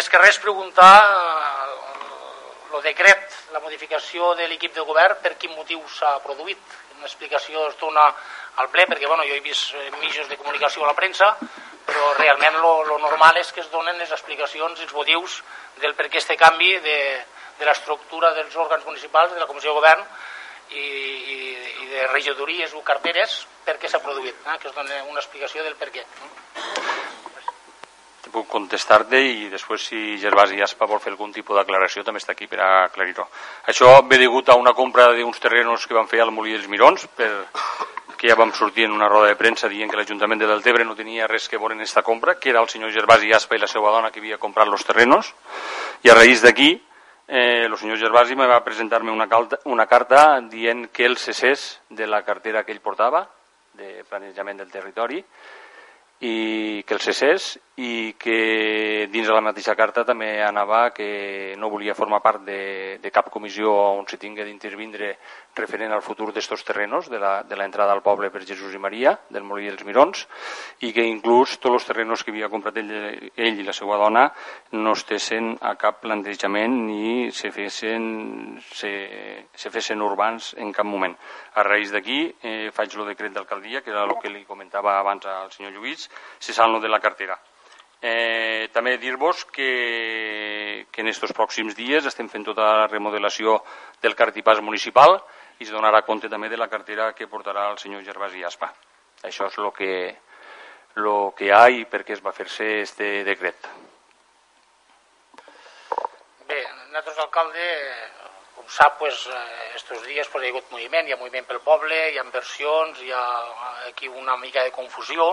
més que res preguntar el decret, la modificació de l'equip de govern, per quin motiu s'ha produït. Una explicació es dona al ple, perquè bueno, jo he vist mitjans de comunicació a la premsa, però realment lo normal és que es donen les explicacions i els motius del per què este canvi de, de l'estructura dels òrgans municipals, de la Comissió de Govern i, i, i de regidories o carteres, per què s'ha produït, eh? que es doni una explicació del per què puc contestar-te i després si Gervasi Aspa vol fer algun tipus d'aclaració també està aquí per aclarir-ho. Això ve degut a una compra d'uns terrenos que van fer al Molí dels Mirons per, que ja vam sortir en una roda de premsa dient que l'Ajuntament de Deltebre no tenia res que veure en aquesta compra, que era el senyor Gervasi Aspa i la seva dona que havia comprat els terrenos i a raïs d'aquí eh, el senyor Gervasi me va presentar-me una, una carta dient que el cessés de la cartera que ell portava de planejament del territori i que el cessés i que dins de la mateixa carta també anava que no volia formar part de, de cap comissió on se tingui d'intervindre referent al futur d'estos terrenos, de l'entrada al poble per Jesús i Maria, del Molí dels Mirons, i que inclús tots els terrenos que havia comprat ell, ell i la seva dona no estessin a cap plantejament ni se fessin, se, se fessin urbans en cap moment. A raïs d'aquí eh, faig el decret d'alcaldia, que era el que li comentava abans al senyor Lluís, se salno de la cartera. Eh, també dir-vos que, que en aquests pròxims dies estem fent tota la remodelació del cartipàs municipal i es donarà compte també de la cartera que portarà el senyor Gervasi Aspa. Això és el que, lo que hi ha i per què es va fer-se este decret. Bé, nosaltres, alcalde, com sap, pues, estos dies pues, hi ha hagut moviment, hi ha moviment pel poble, hi ha inversions, hi ha aquí una mica de confusió,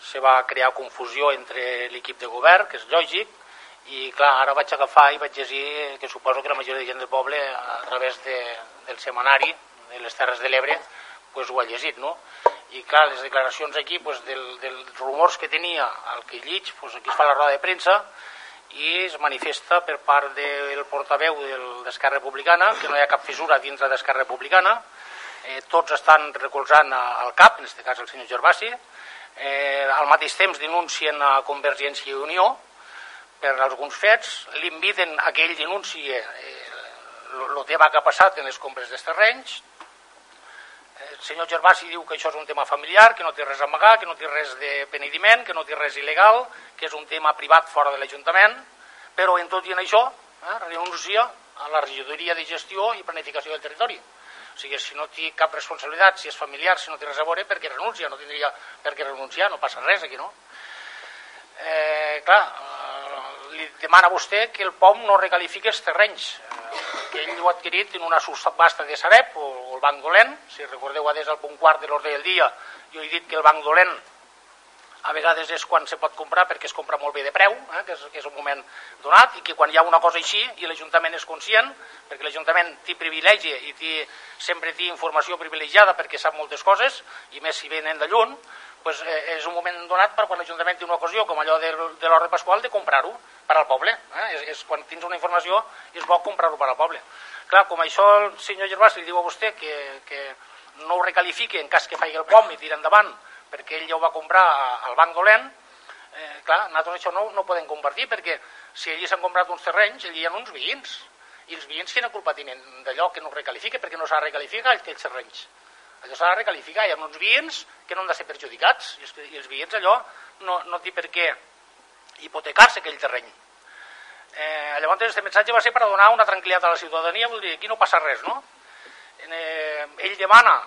se va crear confusió entre l'equip de govern, que és lògic, i clar, ara vaig agafar i vaig llegir que suposo que la majoria de gent del poble a través de, del semanari de les Terres de l'Ebre pues, ho ha llegit, no? I clar, les declaracions aquí pues, del, dels rumors que tenia el que llig, pues, aquí es fa la roda de premsa i es manifesta per part del portaveu d'Esquerra Republicana que no hi ha cap fissura dintre d'Esquerra Republicana, eh, tots estan recolzant al CAP, en aquest cas el senyor Gervasi, eh, al mateix temps denuncien a Convergència i Unió per alguns fets, l'inviten a que ell denunci el eh, tema que ha passat en les compres dels terrenys, el senyor Gervasi diu que això és un tema familiar, que no té res a amagar, que no té res de penediment, que no té res il·legal, que és un tema privat fora de l'Ajuntament, però en tot i en això eh, renuncia a la regidoria de gestió i planificació del territori. O sigui, si no té cap responsabilitat, si és familiar, si no té res a veure, per què renuncia? No tindria per què renunciar, no passa res aquí, no? Eh, clar, eh, li demana a vostè que el POM no recalifiqui els terrenys, eh, que ell ho ha adquirit en una subhasta de Sareb, o, o el Banc Dolent, si recordeu des del punt quart de l'ordre del dia, jo he dit que el Banc Dolent a vegades és quan se pot comprar perquè es compra molt bé de preu, eh, que, és, que és un moment donat, i que quan hi ha una cosa així i l'Ajuntament és conscient, perquè l'Ajuntament té privilegi i té, sempre té informació privilegiada perquè sap moltes coses, i més si venen de lluny, pues, eh, és un moment donat per quan l'Ajuntament té una ocasió, com allò de, de l'Horre Pasqual, de comprar-ho per al poble. Eh? És, és quan tens una informació és bo comprar-ho per al poble. Clar, com això el senyor Gervás li diu a vostè que, que no ho recalifique en cas que faci el POM i tira endavant perquè ell ja ho va comprar al Banc Dolent, eh, clar, nosaltres això no, no ho podem compartir, perquè si allí s'han comprat uns terrenys, allí hi ha uns veïns, i els veïns quina culpa tenen d'allò que no recalifica, perquè no s'ha de recalificar aquells terrenys. Allò s'ha de recalificar, hi ha uns veïns que no han de ser perjudicats, i els, i els veïns allò no, no té per què hipotecar-se aquell terreny. Eh, llavors, aquest missatge va ser per donar una tranquil·litat a la ciutadania, vol dir, aquí no passa res, no? eh, ell demana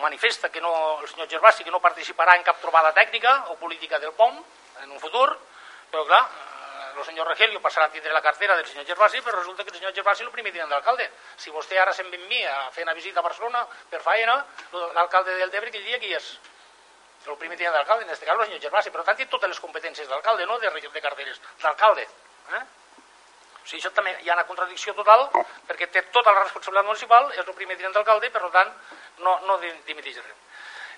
manifesta que no, el senyor Gervasi que no participarà en cap trobada tècnica o política del POM en un futur, però clar, eh, el senyor Regelio passarà a tindre la cartera del senyor Gervasi, però resulta que el senyor Gervasi és el primer tinent d'alcalde. Si vostè ara se'n ve amb mi a fer una visita a Barcelona per faena, l'alcalde del Debre aquell dia qui és? El primer tinent d'alcalde, en aquest cas el senyor Gervasi, però tant té totes les competències d'alcalde, no de, de carteres, d'alcalde. Eh? O sigui, això també hi ha una contradicció total, perquè té tota la responsabilitat municipal, és el primer tinent d'alcalde, per tant, no, no dimiteix res.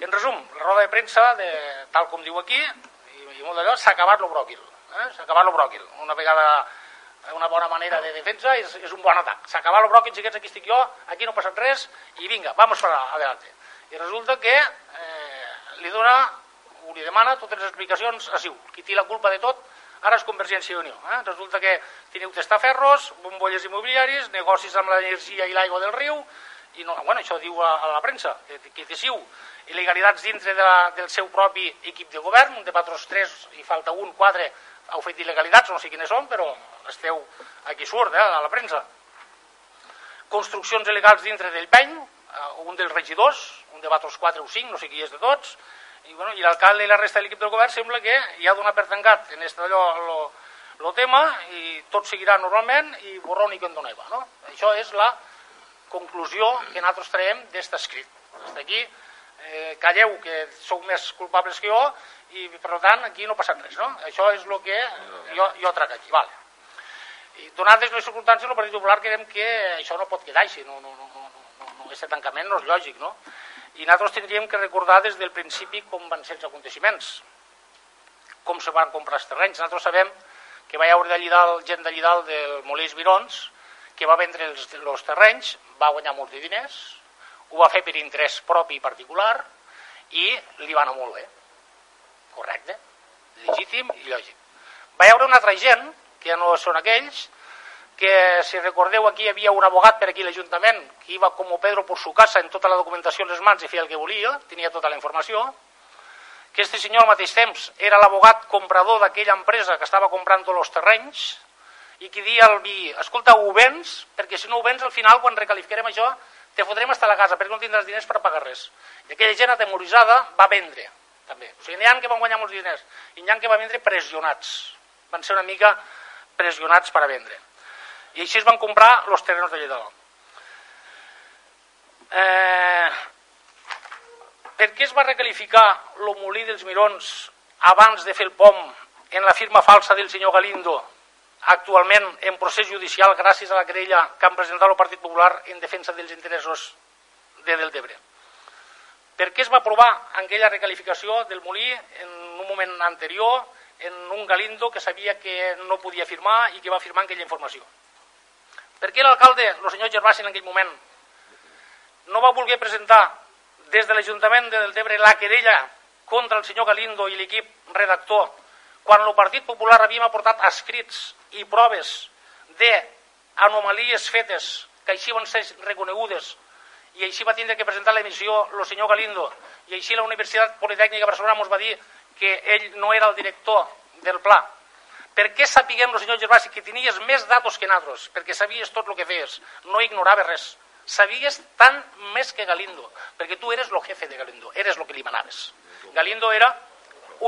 En resum, la roda de premsa, de, tal com diu aquí, i, i molt d'allò, s'ha acabat lo bròquil. Eh? S'ha acabat lo bròquil. Una vegada una bona manera de defensa és, és un bon atac. S'ha acabat lo bròquil, xiquets, aquí estic jo, aquí no ha passat res, i vinga, vamos para adelante. I resulta que eh, li dona, o li demana totes les explicacions a Siu. Qui té la culpa de tot ara és Convergència i Unió. Eh? Resulta que teniu testaferros, bombolles immobiliaris, negocis amb l'energia i l'aigua del riu, i no, bueno, això diu a, a la premsa, que, que tessiu il·legalitats dintre de la, del seu propi equip de govern, un de patros 3 i falta un, 4, heu fet il·legalitats, no sé quines són, però esteu aquí surt, eh, a la premsa. Construccions il·legals dintre del peny, eh, un dels regidors, un de patros 4 o 5, no sé qui és de tots, i, bueno, i l'alcalde i la resta de l'equip del govern sembla que ha donat per tancat en este allò, lo, lo tema i tot seguirà normalment i borrón i condoneva. No? Això és la conclusió que nosaltres traiem d'este escrit. Fins aquí, eh, calleu que sou més culpables que jo i per tant aquí no passa res. No? Això és el que jo, jo trac aquí. Vale. I donades les circumstàncies, el Partit Popular creiem que això no pot quedar així, no, no, no, no, no, no, aquest tancament no és lògic. No? I nosaltres tindríem que recordar des del principi com van ser els aconteciments, com se van comprar els terrenys. Nosaltres sabem que va haure d'allí dalt, gent d'allí dalt del Molís Virons, que va vendre els, els terrenys, va guanyar molts de diners, ho va fer per interès propi i particular i li va anar molt bé. Correcte, legítim i lògic. Va haure una altra gent, que ja no són aquells, que si recordeu aquí hi havia un abogat per aquí l'Ajuntament que iba com Pedro por su casa en tota la documentació en les mans i feia el que volia, tenia tota la informació, que este senyor al mateix temps era l'abogat comprador d'aquella empresa que estava comprant tots els terrenys i que dia al vi, escolta, ho vens, perquè si no ho vens al final quan recalificarem això te fotrem estar a la casa perquè no tindràs diners per pagar res. I aquella gent atemoritzada va vendre també. O sigui, n'hi ha que van guanyar molts diners i n'hi ha que van vendre pressionats. Van ser una mica pressionats per a vendre. I així es van comprar els terrenos de Lledó. Eh, per què es va recalificar el molí dels Mirons abans de fer el POM en la firma falsa del senyor Galindo, actualment en procés judicial gràcies a la querella que han presentat el Partit Popular en defensa dels interessos de Deltebre? Per què es va aprovar aquella recalificació del molí en un moment anterior en un Galindo que sabia que no podia firmar i que va firmar aquella informació? Per què l'alcalde, el senyor Gervasi, en aquell moment, no va voler presentar des de l'Ajuntament de Deltebre la querella contra el senyor Galindo i l'equip redactor quan el Partit Popular havíem aportat escrits i proves d'anomalies fetes que així van ser reconegudes. I així va tindre que presentar l'emissió el senyor Galindo. I així la Universitat Politècnica de Barcelona ens va dir que ell no era el director del pla per què sapiguem, el senyor Gervasi, que tenies més datos que nosaltres? Perquè sabies tot el que feies, no ignoraves res. Sabies tant més que Galindo, perquè tu eres el jefe de Galindo, eres el que li manaves. Galindo era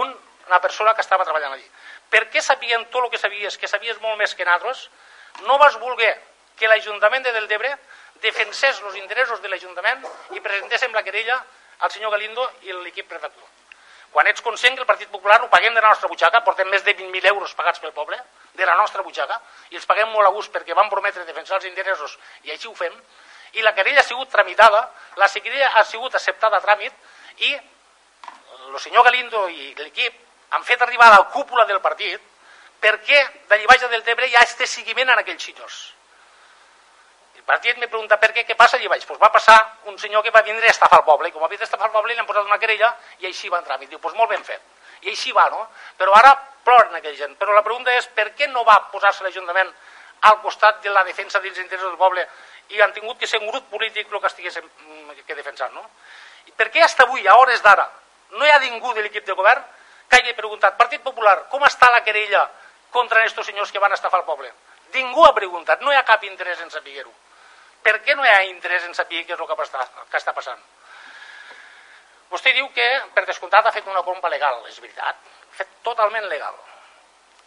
un, una persona que estava treballant allí. Per què sapiguem tot el que sabies, que sabies molt més que nosaltres, no vas voler que l'Ajuntament de Deltebre defensés els interessos de l'Ajuntament i presentéssim la querella al senyor Galindo i l'equip redactor. Quan ets conscient que el Partit Popular ho paguem de la nostra butxaca, portem més de 20.000 euros pagats pel poble, de la nostra butxaca, i els paguem molt a gust perquè van prometre defensar els interessos, i així ho fem, i la querella ha sigut tramitada, la querella ha sigut acceptada a tràmit, i el senyor Galindo i l'equip han fet arribar a la cúpula del partit perquè d'allí baix del Tebre hi ha este seguiment en aquells senyors. El partit me pregunta per què, què passa allà baix? Pues va passar un senyor que va vindre a estafar el poble, i com ha vist estafar el poble li han posat una querella i així va entrar. I diu, pues molt ben fet. I així va, no? Però ara ploren aquella gent. Però la pregunta és per què no va posar-se l'Ajuntament al costat de la defensa dels interessos del poble i han tingut que ser un grup polític el que estigués que defensant, no? I per què hasta avui, a hores d'ara, no hi ha ningú de l'equip de govern que hagi preguntat, Partit Popular, com està la querella contra aquests senyors que van estafar el poble? Ningú ha preguntat, no hi ha cap interès en saber-ho. Per què no hi ha interès en saber què és el que està, que està passant? Vostè diu que, per descomptat, ha fet una compra legal, és veritat, ha fet totalment legal.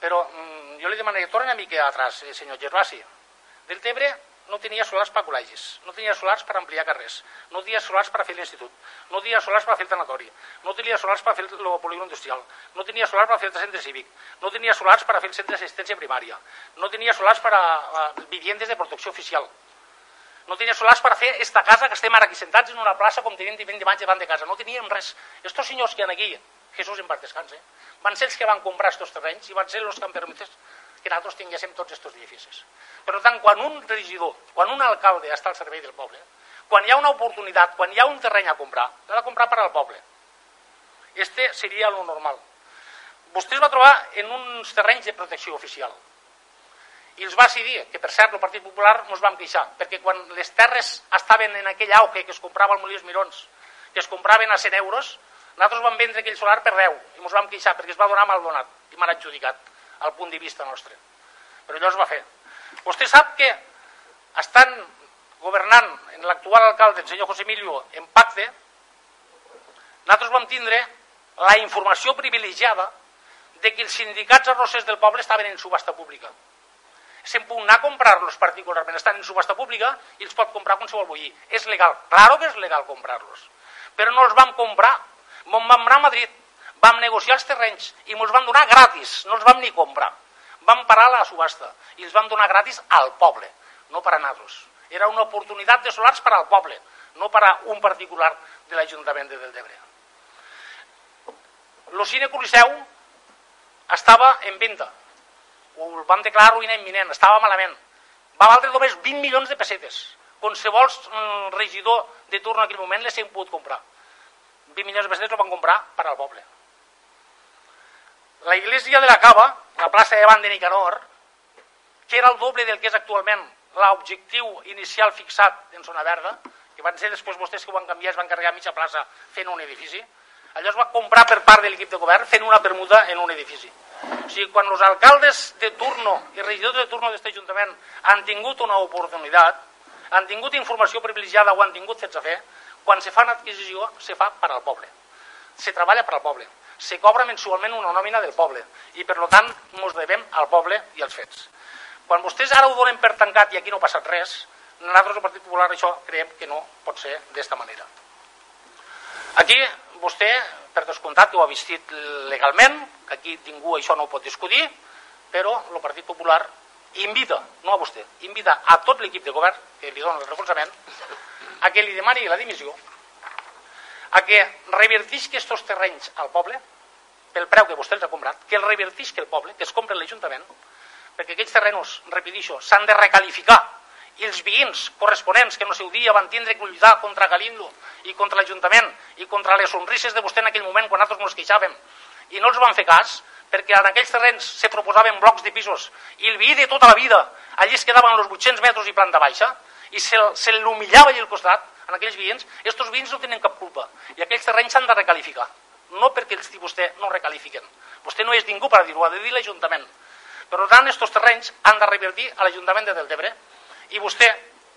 Però mm, jo li demanaria, torna una mica atrás, eh, senyor Gervasi. Del Tebre no tenia solars per col·legis, no tenia solars per ampliar carrers, no tenia solars per fer l'institut, no tenia solars per fer el tanatori, no tenia solars per fer el polígon industrial, no tenia solars per fer el centre cívic, no tenia solars per fer el centre d'assistència primària, no tenia solars per a, a viviendes de protecció oficial, no tenia solars per fer esta casa que estem ara aquí sentats en una plaça com tenim 20 imatges davant de casa, no teníem res. Estos senyors que han aquí, Jesús en part descanse, van ser els que van comprar estos terrenys i van ser els que han permès que nosaltres tinguéssim tots estos edificis. Per tant, quan un regidor, quan un alcalde està al servei del poble, quan hi ha una oportunitat, quan hi ha un terreny a comprar, l'ha de comprar per al poble. Este seria lo normal. vostè es va trobar en uns terrenys de protecció oficial i els va decidir, que per cert el Partit Popular ens vam queixar, perquè quan les terres estaven en aquell auge que es comprava al Molí Mirons, que es compraven a 100 euros, nosaltres vam vendre aquell solar per 10 i ens vam queixar perquè es va donar mal donat i mal adjudicat al punt de vista nostre. Però allò es va fer. Vostè sap que estan governant en l'actual alcalde, el senyor José Emilio, en pacte, nosaltres vam tindre la informació privilegiada de que els sindicats arrossers del poble estaven en subhasta pública. Se'n puc anar a comprar-los particularment, estan en subhasta pública i els pot comprar qualsevol bullir. És legal, claro que és legal comprar-los. Però no els vam comprar, vam anar a Madrid, vam negociar els terrenys i ens van donar gratis, no els vam ni comprar. Vam parar la subhasta i els vam donar gratis al poble, no per a nosaltres. Era una oportunitat de solars per al poble, no per a un particular de l'Ajuntament de Deltebre. El cine Coliseu estava en venda. Ho vam declarar ruïna imminent, estava malament. Va valdre només 20 milions de pessetes. Qualsevol mm, regidor de turno en aquell moment les hem pogut comprar. 20 milions de pessetes ho van comprar per al poble. La iglesia de la Cava, la plaça de Bande Nicanor, que era el doble del que és actualment l'objectiu inicial fixat en zona verda, que van ser després vostès que ho van canviar, es van carregar mitja plaça fent un edifici, allò es va comprar per part de l'equip de govern fent una permuta en un edifici. O sigui, quan els alcaldes de turno i regidors de turno d'aquest Ajuntament han tingut una oportunitat, han tingut informació privilegiada o han tingut fets a fer, quan se fa una adquisició se fa per al poble. Se treballa per al poble. Se cobra mensualment una nòmina del poble i per tant ens devem al poble i als fets. Quan vostès ara ho donen per tancat i aquí no ha passat res, nosaltres, el Partit Popular, això creiem que no pot ser d'esta manera. Aquí vostè, per descomptat, que ho ha vestit legalment, que aquí ningú això no ho pot discutir, però el Partit Popular invita, no a vostè, invita a tot l'equip de govern que li dona el recolzament a que li demani la dimissió, a que revertisqui aquests terrenys al poble, pel preu que vostè els ha comprat, que el revertisqui el poble, que es compre l'Ajuntament, perquè aquests terrenos, repetixo, s'han de recalificar. I els veïns corresponents que no seu dia van tindre que lluitar contra Galindo i contra l'Ajuntament i contra les sonrises de vostè en aquell moment quan nosaltres ens queixàvem. I no els van fer cas perquè en aquells terrenys se proposaven blocs de pisos i el veí de tota la vida allí es quedaven els 800 metres i planta baixa i se, se l'humillava allà al costat en aquells veïns, aquests veïns no tenen cap culpa. I aquells terrenys s'han de recalificar. No perquè els vostè no recalifiquen. Vostè no és ningú per dir-ho, ha de dir l'Ajuntament. Per tant, aquests terrenys han de revertir a l'Ajuntament de Deltebre i vostè,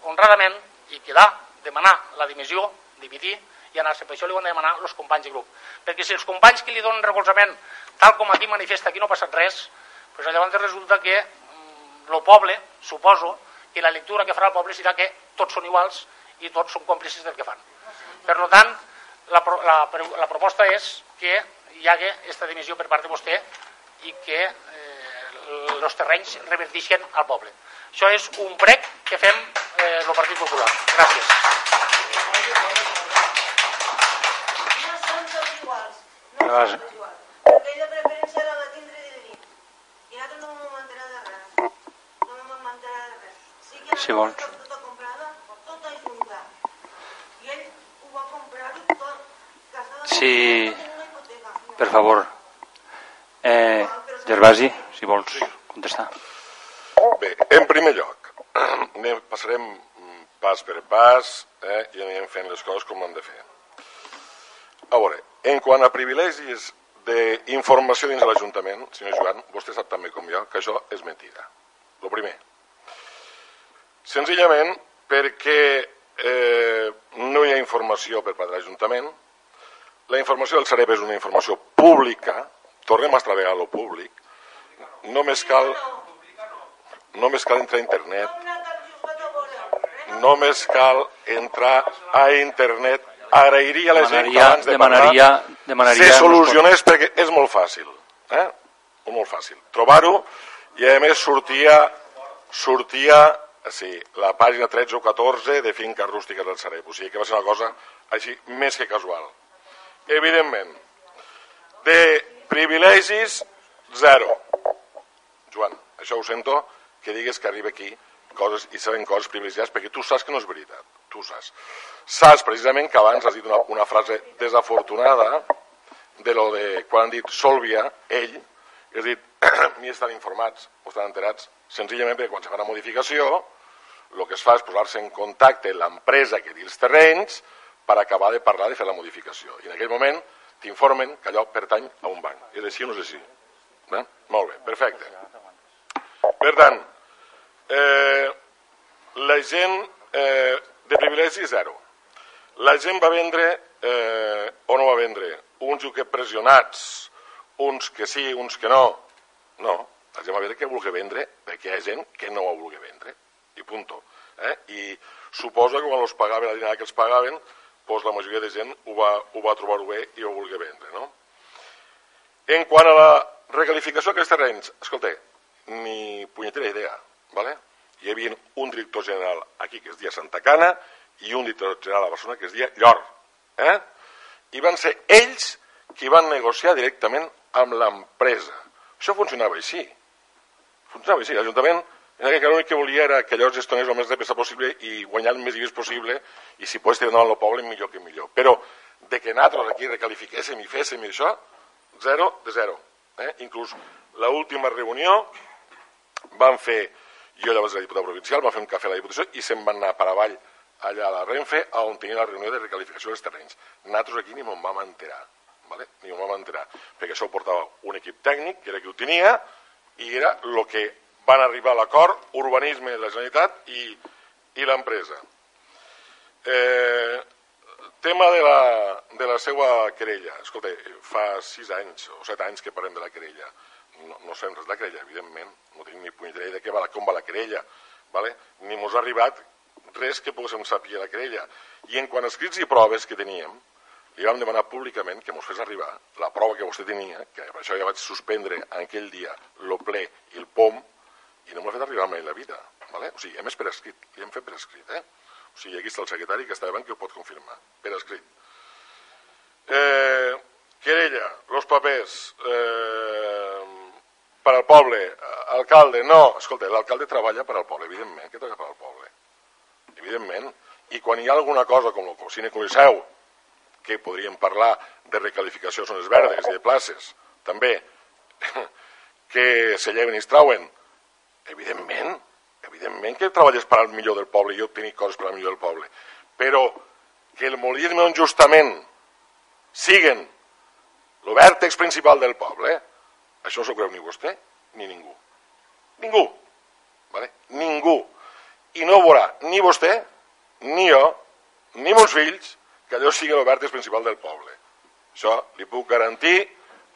honradament, i quedar, demanar la dimissió, dimitir i anar-se. Per això li ho han de demanar els companys de grup. Perquè si els companys que li donen recolzament, tal com aquí manifesta, aquí no ha passat res, doncs llavors resulta que el mm, poble, suposo, que la lectura que farà el poble serà que tots són iguals i tots són còmplices del que fan. Per tant, la, la, la proposta és que hi hagi aquesta dimissió per part de vostè i que eh, els terrenys revertixen al poble. Això és un prec que fem eh, el Partit Popular. Gràcies. No són tots preferència la tindre de. I nosaltres no de res. No m'hem enterat de res. Sí que si vols. tota comprada, tota junta. I ell ho va comprar tot. Sí, per favor. Eh, Gervasi, si vols contestar. Bé, en primer lloc, anem, passarem pas per pas eh, i anirem fent les coses com hem de fer. A veure, en quant a privilegis d'informació dins de l'Ajuntament, senyor Joan, vostè sap també com jo que això és mentida. Lo primer. Senzillament perquè eh, no hi ha informació per part de l'Ajuntament, la informació del Sareb és una informació pública, tornem a treballar lo públic, només cal només cal entrar a internet, només cal entrar a internet, agrairia a la gent que abans de demanaria, parlar demanaria se solucionés perquè és molt fàcil, eh? molt fàcil. Trobar-ho i a més sortia, sortia sí, la pàgina 13 o 14 de Finques Rústiques del Sareb, o sigui que va ser una cosa així més que casual. Evidentment, de privilegis, zero. Joan, això ho sento, que digues que arriba aquí coses i saben coses privilegiades perquè tu saps que no és veritat, tu saps. Precisament que abans has dit una, una frase desafortunada de lo de quan han dit Solvia, ell, És a dir, ni estan informats o estan enterats, senzillament perquè quan se fa una modificació, el que es fa és posar-se en contacte l'empresa que té els terrenys per acabar de parlar de fer la modificació. I en aquell moment t'informen que allò pertany a un banc. És així o no és així? Eh? Molt bé, perfecte. Per tant, eh, la gent eh, de privilegi zero. La gent va vendre eh, o no va vendre? Uns que pressionats, uns que sí, uns que no. No, la gent va vendre que vulgui vendre perquè hi ha gent que no ho vulgui vendre. I punto. Eh? I suposo que quan els pagaven la dinada que els pagaven, doncs la majoria de gent ho va, ho va trobar bé i ho vulgui vendre. No? En quant a la recalificació d'aquests terrenys, escolta, ni punyetera idea. ¿vale? Hi havia un director general aquí que es dia Santa Cana i un director general a Barcelona que es dia Llor. Eh? I van ser ells qui van negociar directament amb l'empresa. Això funcionava així. Funcionava així. L'Ajuntament en aquell cas l'únic que volia era que es gestionés el més de pressa possible i guanyar el més diners possible i si pots tirar endavant el poble millor que millor. Però de que nosaltres aquí recalifiquéssim i féssim això, zero de zero. Eh? Inclús l'última reunió van fer, jo llavors era diputat provincial, van fer un cafè a la Diputació i se'n van anar per avall allà a la Renfe, on tenia la reunió de recalificació dels terrenys. Nosaltres aquí ni me'n vam enterar, ¿vale? ni me'n vam enterar, perquè això ho portava un equip tècnic, que era qui ho tenia, i era el que van arribar a l'acord urbanisme de la Generalitat i, i l'empresa. Eh, tema de la, de la seva querella. Escolta, fa sis anys o set anys que parlem de la querella. No, no sabem res de la querella, evidentment. No tenim ni punyetera idea de què va com va la querella. Vale? Ni mos ha arribat res que poguéssim saber la querella. I en quant a escrits i proves que teníem, li vam demanar públicament que mos fes arribar la prova que vostè tenia, que per això ja vaig suspendre en aquell dia el ple i el POM, i no m'ho ha fet arribar mai la vida. Vale? O sigui, hem per escrit, li hem fet per escrit. Eh? O sigui, aquí està el secretari que està davant que ho pot confirmar, per escrit. Eh, querella, los papers, eh, per al poble, alcalde, no, escolta, l'alcalde treballa per al poble, evidentment, que treballa per al poble, evidentment, i quan hi ha alguna cosa com el Cine Coliseu, que podríem parlar de recalificació de zones verdes i de places, també, que se lleven i es trauen, evidentment, evidentment que treballes per al millor del poble i obtenir coses per al millor del poble, però que el molí de justament siguen el vèrtex principal del poble, això no s'ho creu ni vostè ni ningú. Ningú. Vale? Ningú. I no veurà ni vostè, ni jo, ni meus fills, que allò sigui vèrtex principal del poble. Això li puc garantir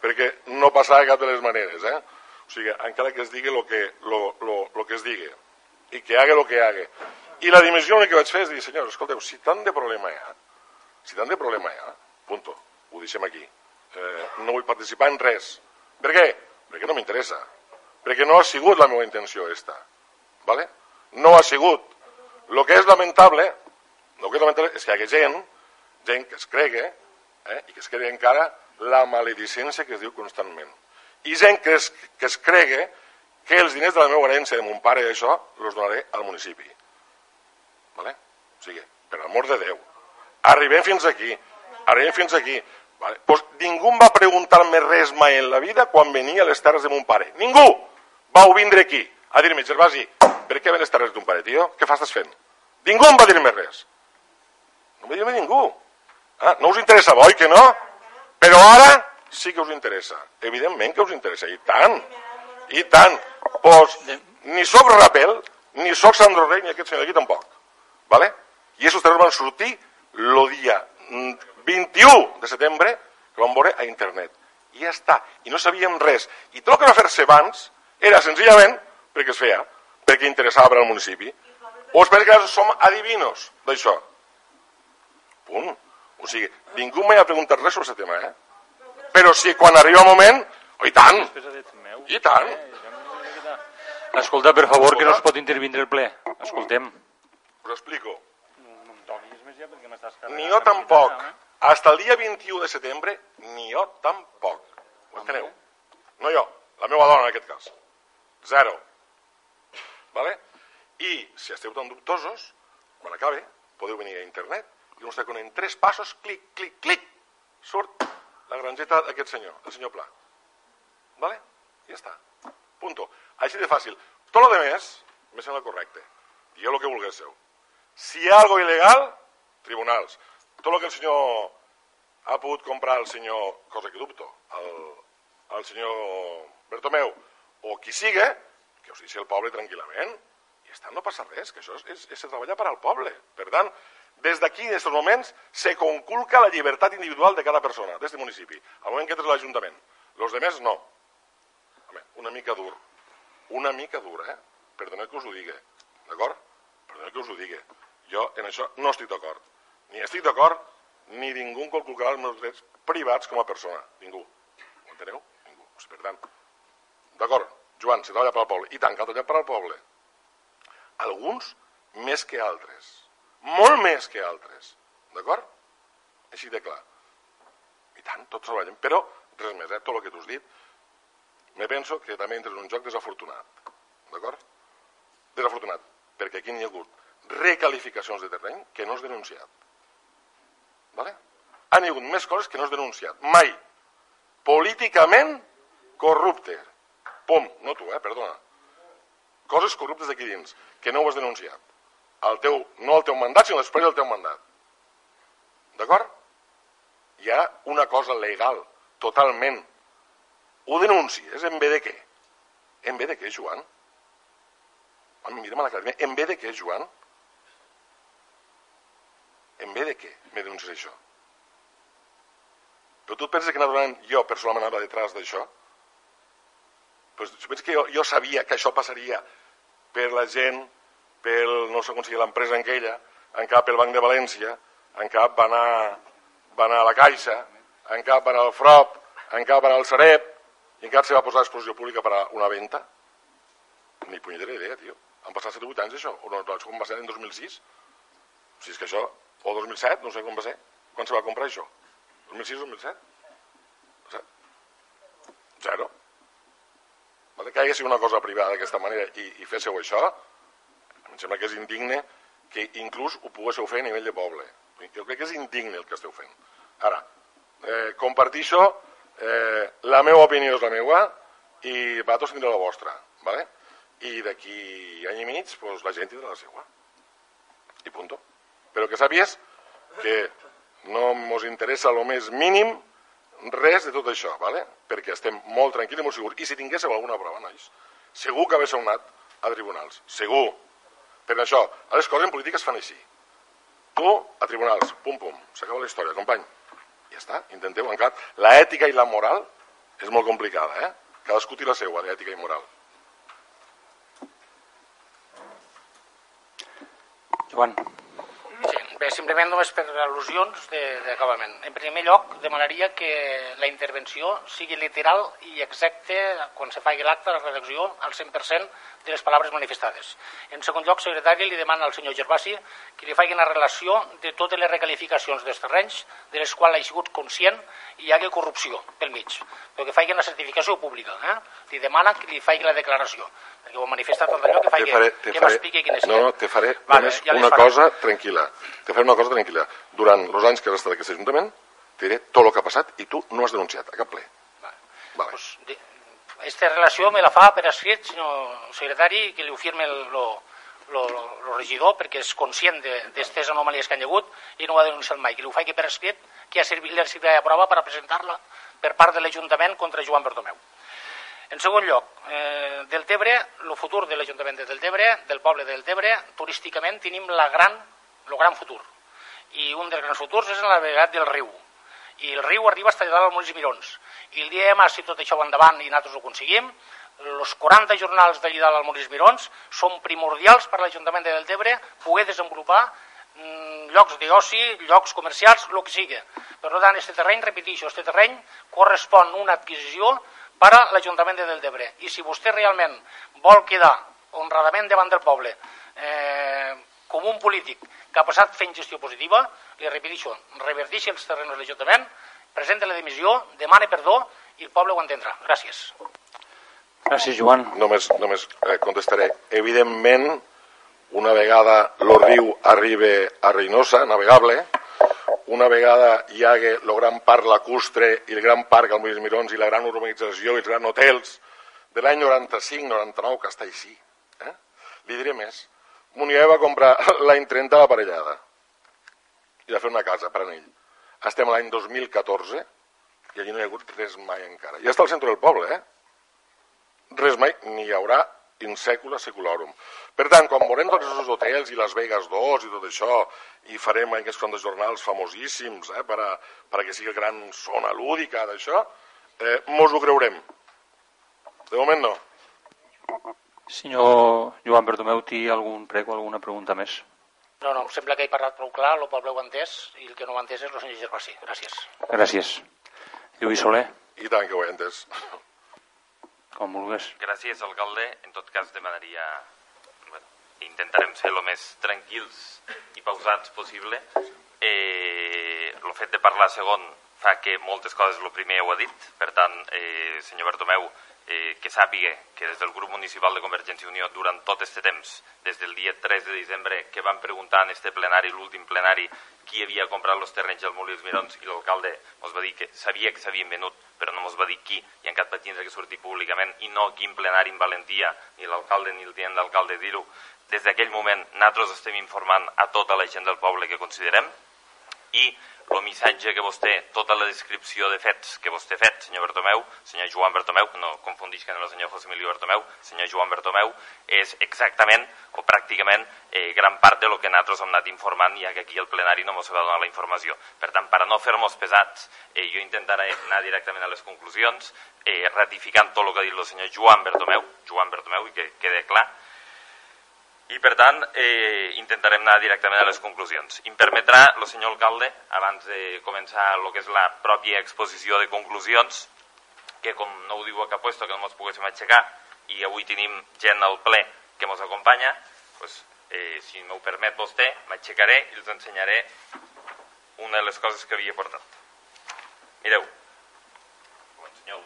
perquè no passarà de cap de les maneres. Eh? O sigui, encara que es digui el que, lo, lo, lo que es digui i que haga el que haga. I la dimensió que vaig fer és dir, senyors, escolteu, si tant de problema hi ha, si tant de problema hi ha, punto, ho deixem aquí. Eh, no vull participar en res. Per què? Perquè no m'interessa. Perquè no ha sigut la meva intenció esta. ¿vale? No ha sigut. El que és lamentable, el que és lamentable és que hi ha gent, gent que es cregue, eh, i que es cregue encara la maledicència que es diu constantment. I gent que es, que es cregue que els diners de la meva herència de mon pare i això els donaré al municipi. Vale? O sigui, per amor de Déu. Arribem fins aquí. Arribem fins aquí. Vale? Pues ningú em va preguntar-me res mai en la vida quan venia a les terres de mon pare. Ningú vau vindre aquí a dir-me, Gervasi, per què ven les terres d'un pare, tio? Què fas fent? Ningú em va dir-me res. No va dir-me ningú. Ah, no us interessava, oi que no? Però ara sí que us interessa. Evidentment que us interessa, i tant. I tant. Pues, ni sóc Rapel, ni sóc Sandro Rey, ni aquest senyor d'aquí tampoc. ¿vale? I aquests termes van sortir el dia 21 de setembre que vam veure a internet. I ja està. I no sabíem res. I tot el que va fer-se abans era senzillament perquè es feia, perquè interessava per al municipi. O és perquè som adivinos d'això. Punt. O sigui, ningú m'ha preguntat res sobre aquest tema, eh? Però si quan arriba el moment... Oh, I tant! I tant! Escolta, per favor, que no es pot intervindre el ple. Escoltem. Us explico. Ni jo tampoc. Hasta el dia 21 de setembre, ni jo tampoc. Ho enteneu? No jo, la meva dona en aquest cas. Zero. Vale? I si esteu tan dubtosos, quan acabe, podeu venir a internet i us que en tres passos, clic, clic, clic, surt la granjeta d'aquest senyor, el senyor Pla. Vale? I ja està. Punto. Així de fàcil. Tot el més me sembla correcte. Digueu el que vulguéssiu. Si hi ha alguna il·legal, tribunals. Tot el que el senyor ha pogut comprar el senyor, cosa que dubto, el, el senyor Bertomeu, o qui siga, que ho sigui el poble tranquil·lament, i està, no passa res, que això és, és, és treballar per al poble. Per tant, des d'aquí, en aquests moments, se conculca la llibertat individual de cada persona, d'aquest municipi, al moment que entres l'Ajuntament. Los demés no. Home, una mica dur. Una mica dur, eh? Perdoneu que us ho digui, d'acord? Perdoneu que us ho digui. Jo en això no estic d'acord. Ni estic d'acord, ni ningú conculcarà els meus drets privats com a persona. Ningú. Ho enteneu? Ningú. Per tant, d'acord, Joan, se treballa per al poble. I tant, cal treballar per al poble. Alguns més que altres. Molt més que altres. D'acord? Així de clar. I tant, tots treballem. Però, res més, eh? tot el que t'ho has dit, me penso que també entres en un joc desafortunat. D'acord? Desafortunat, perquè aquí n'hi ha hagut recalificacions de terreny que no és denunciat. Vale? Han hagut més coses que no és denunciat. Mai. Políticament corrupte. Pum, no tu, eh, perdona. Coses corruptes d'aquí dins, que no ho has denunciat. El teu, no el teu mandat, sinó després del teu mandat. D'acord? Hi ha una cosa legal, totalment. Ho denuncies en ve de què? En ve de què, Joan? Mira'm a la cara. En ve de què, Joan? En ve de què me denuncies això? Però tu penses que naturalment jo personalment anava detrás d'això? Pues, tu penses que jo, jo sabia que això passaria per la gent, pel, no sé com sigui l'empresa en aquella, en cap pel Banc de València, en cap va anar, va anar a la Caixa, en cap va anar al FROP, en cap va anar al Sareb, i en cap se va posar a exposició pública per a una venda? Ni punyetera idea, tio. Han passat 7 o 8 anys això, o no, com va ser en 2006? O sigui, és que això, o 2007, no sé com va ser. Quan se va comprar això? 2006 o 2007? Zero. Vale? Que hagués una cosa privada d'aquesta manera i, i féssiu això, em sembla que és indigne que inclús ho poguéssiu fer a nivell de poble. Jo crec que és indigne el que esteu fent. Ara, eh, compartixo, eh, la meva opinió és la meva i vosaltres tindreu la vostra. ¿vale? I d'aquí any i mig pues, la gent tindrà la seva. I punto. Però que sàpies que no ens interessa el més mínim res de tot això, ¿vale? perquè estem molt tranquils i molt segurs. I si tinguéssiu alguna prova, nois, segur que haguéssiu anat a tribunals, segur. Per això, a les coses en política es fan així. Tu, a tribunals, pum, pum, s'acaba la història, company. Ja està, intenteu encara. La ètica i la moral és molt complicada, eh? Cadascú té la seva, d'ètica i moral. Joan. Bé, simplement només per al·lusions d'acabament. En primer lloc, demanaria que la intervenció sigui literal i exacte quan se faci l'acte, la redacció, al 100% de les paraules manifestades. En segon lloc, secretari, li demana al senyor Gervasi que li faci una relació de totes les recalificacions dels terrenys de les quals ha sigut conscient i hi hagi corrupció pel mig, però que faci una certificació pública. Eh? Li demana que li faci la declaració, perquè ho manifesta tot allò que faci, Te faré, que faré, m'expliqui quin és. no, no, te faré Vale, només ja una faré. cosa tranquil·la. Te faré una cosa tranquil·la. Durant els anys que has estat a aquest Ajuntament, te diré tot el que ha passat i tu no has denunciat a cap ple. Vale. Vale. Pues, de, esta relació me la fa per escrit, senyor secretari, que li ho firme el, lo, lo, lo regidor, perquè és conscient d'aquestes anomalies que han hagut i no ho ha denunciat mai. Que li ho faci per escrit, que ha servit la de prova per a presentar-la per part de l'Ajuntament contra Joan Bertomeu. En segon lloc, eh, del Tebre, el futur de l'Ajuntament de Deltebre, del poble de Deltebre, turísticament tenim la gran, el gran futur. I un dels grans futurs és el navegat del riu. I el riu arriba a dalt al Molins i Mirons. I el dia de demà, si tot això va endavant i nosaltres ho aconseguim, els 40 jornals d'allà dalt al Molins Mirons són primordials per l'Ajuntament de Deltebre poder desenvolupar mm, llocs d'oci, llocs comercials, el que sigui. Per tant, aquest terreny, repetixo, aquest terreny correspon una adquisició per a l'Ajuntament de Deltebre. I si vostè realment vol quedar honradament davant del poble eh, com un polític que ha passat fent gestió positiva, li repetixo, revertixi els terrenys de l'Ajuntament, presenta la dimissió, demane perdó i el poble ho entendrà. Gràcies. Gràcies, Joan. Només, només eh, contestaré. Evidentment, una vegada el riu arriba a Reynosa, navegable, una vegada hi hagué el gran parc lacustre i el gran parc al Molins Mirons i la gran urbanització i els grans hotels de l'any 95-99 que està així. Eh? Li diré més. Munier va comprar l'any 30 l'aparellada i va fer una casa per a ell. Estem a l'any 2014 i allí no hi ha hagut res mai encara. Ja està al centre del poble, eh? Res mai, ni hi haurà in secula seculorum. Per tant, quan veurem tots els hotels i Las Vegas 2 i tot això, i farem aquests fons de jornals famosíssims eh, per, a, per a que sigui gran zona lúdica d'això, eh, mos ho creurem. De moment no. Senyor Joan Bertomeu, té algun prec o alguna pregunta més? No, no, em sembla que he parlat prou clar, el poble ho ha entès, i el que no ho ha entès és el senyor Gervasi. Gràcies. Gràcies. Lluís Soler, I tant que ho he entès. Com vulgues. Gràcies, alcalde. En tot cas, demanaria... Bueno, intentarem ser el més tranquils i pausats possible. Eh, fet de parlar segon fa que moltes coses el primer ho ha dit. Per tant, eh, senyor Bartomeu, eh, que sàpiga que des del grup municipal de Convergència i Unió durant tot aquest temps, des del dia 3 de desembre, que van preguntar en este plenari, l'últim plenari, qui havia comprat els terrenys del Molí dels Mirons i l'alcalde ens va dir que sabia que s'havien venut, però no ens va dir qui, i encara va tindre que sortir públicament, i no quin plenari en valentia, ni l'alcalde ni el tinent d'alcalde dir-ho. Des d'aquell moment, nosaltres estem informant a tota la gent del poble que considerem, i el missatge que vostè, tota la descripció de fets que vostè ha fet, senyor Bertomeu, senyor Joan Bertomeu, no confundix que no és el senyor José Emilio Bertomeu, senyor Joan Bertomeu, és exactament o pràcticament eh, gran part de lo que nosaltres hem anat informant, ja que aquí el plenari no ens va donar la informació. Per tant, per a no fer-nos pesats, eh, jo intentaré anar directament a les conclusions, eh, ratificant tot el que ha dit el senyor Joan Bertomeu, Joan Bertomeu, i que quede clar, i per tant eh, intentarem anar directament a les conclusions. Em permetrà el senyor alcalde, abans de començar el que és la pròpia exposició de conclusions, que com no ho diu a cap puesto que no ens poguéssim aixecar i avui tenim gent al ple que ens acompanya, pues, eh, si m'ho permet vostè, m'aixecaré i els ensenyaré una de les coses que havia portat. Mireu, ensenyeu.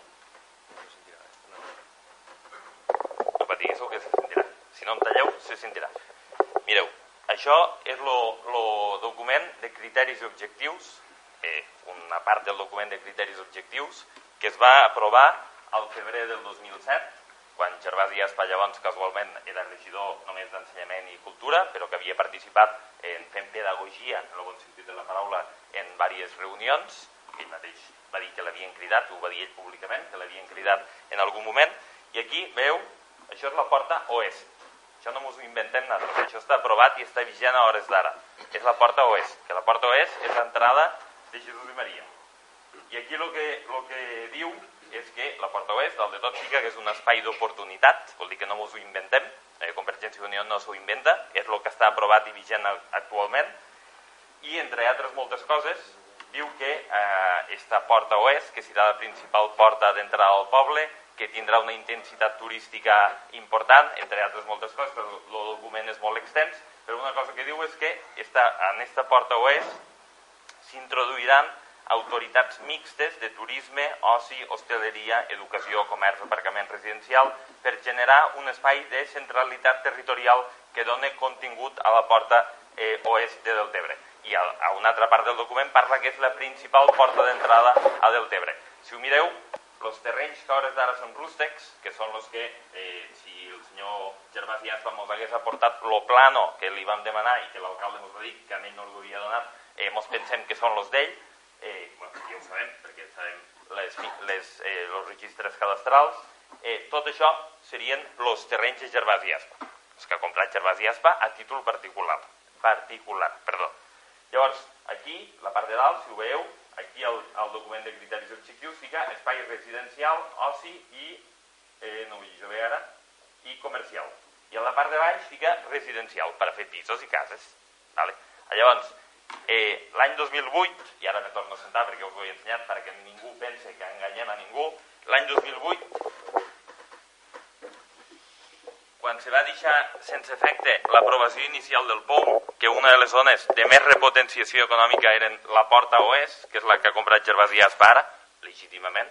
No patiguis el que sentirà. No em talleu, se sentirà. Mireu, això és el document de criteris i objectius, eh, una part del document de criteris i objectius, que es va aprovar al febrer del 2007, quan Gervasi Aspa llavors casualment era regidor només d'ensenyament i cultura, però que havia participat en fent pedagogia, en el bon sentit de la paraula, en diverses reunions, ell mateix va dir que l'havien cridat, ho va dir ell públicament, que l'havien cridat en algun moment, i aquí, veu, això és la porta oest. Això no ens ho inventem nosaltres, això està aprovat i està vigent a hores d'ara. És la porta oest, que la porta oest és l'entrada de Jesús i Maria. I aquí el que, lo que diu és que la porta oest, dalt de tot, fica que és un espai d'oportunitat, vol dir que no ens ho inventem, eh, Convergència i Unió no s'ho inventa, és el que està aprovat i vigent actualment, i entre altres moltes coses, diu que eh, esta porta oest, que serà la principal porta d'entrada al poble, que tindrà una intensitat turística important, entre altres moltes coses, però el document és molt extens, però una cosa que diu és que esta, en esta porta oest s'introduiran autoritats mixtes de turisme, oci, hostaleria, educació, comerç, aparcament residencial, per generar un espai de centralitat territorial que doni contingut a la porta eh, oest de Deltebre. I a, a una altra part del document parla que és la principal porta d'entrada a Deltebre. Si ho mireu, els terrenys que hores d'ara són rústecs, que són els que, eh, si el senyor Gervasi Aspa ens hagués aportat el plano que li vam demanar i que l'alcalde ens va dir que a ell no l'havia donat, eh, ens pensem que són els d'ell, eh, bueno, ja ho sabem, perquè sabem les, les, eh, els registres cadastrals, eh, tot això serien els terrenys de Gervasi Aspa, els que ha comprat Gervasi Aspa a títol particular, particular, perdó. Llavors, aquí, la part de dalt, si ho veieu, aquí el, el document de criteris objectius fica espai residencial, oci i, eh, no llegeixo bé ara, i comercial. I a la part de baix fica residencial, per a fer pisos i cases. Vale? Llavors, eh, l'any 2008, i ara me torno a sentar perquè us ho he ensenyat perquè ningú pense que enganyem a ningú, l'any 2008, quan se va deixar sense efecte l'aprovació inicial del POU, que una de les zones de més repotenciació econòmica eren la porta oest, que és la que ha comprat Gervasi Aspa ara, legítimament,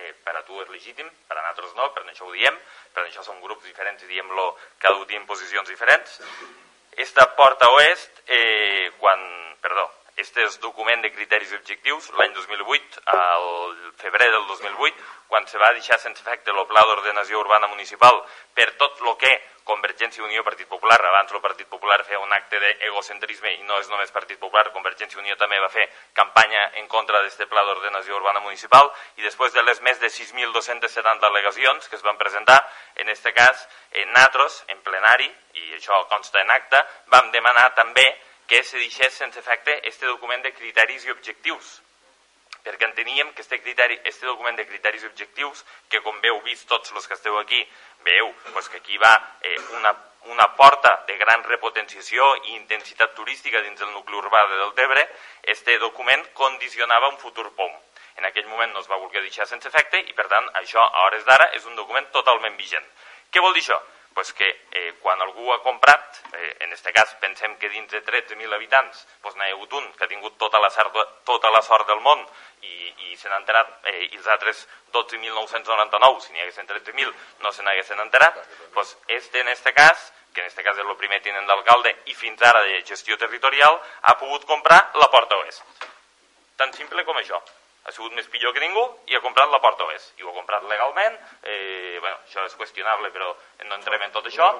eh, per a tu és legítim, per a nosaltres no, per això ho diem, per això som grups diferents i diem-lo cada un posicions diferents. Esta porta oest, eh, quan, perdó, Este és document de criteris objectius l'any 2008, al febrer del 2008, quan se va deixar sense efecte el pla d'ordenació urbana municipal per tot el que Convergència i Unió Partit Popular, abans el Partit Popular feia un acte d'egocentrisme i no és només Partit Popular, Convergència i Unió també va fer campanya en contra d'aquest pla d'ordenació urbana municipal i després de les més de 6.270 al·legacions que es van presentar, en aquest cas, en natros, en plenari, i això consta en acta, vam demanar també que se deixés sense efecte este document de criteris i objectius, perquè enteníem que este, criteri, este document de criteris i objectius, que com veu vist tots els que esteu aquí, veu pues, que aquí va eh, una, una porta de gran repotenciació i intensitat turística dins del nucli urbà de Deltebre, este document condicionava un futur POM. En aquell moment no es va voler deixar sense efecte i, per tant, això, a hores d'ara, és un document totalment vigent. Què vol dir això? Pues que eh, quan algú ha comprat, eh, en aquest cas pensem que dins de 13.000 habitants pues n'hi ha hagut un que ha tingut tota la, sort, tota la sort del món i, i se n'ha enterat, eh, i els altres 12.999, si n'hi haguessin 13.000, no se n'haguessin enterat, pues este en aquest cas, que en aquest cas és el primer tinent d'alcalde i fins ara de gestió territorial, ha pogut comprar la porta oest. Tan simple com això ha sigut més pitjor que ningú i ha comprat la porta oest. I ho ha comprat legalment, eh, bueno, això és qüestionable, però no entrem en tot això.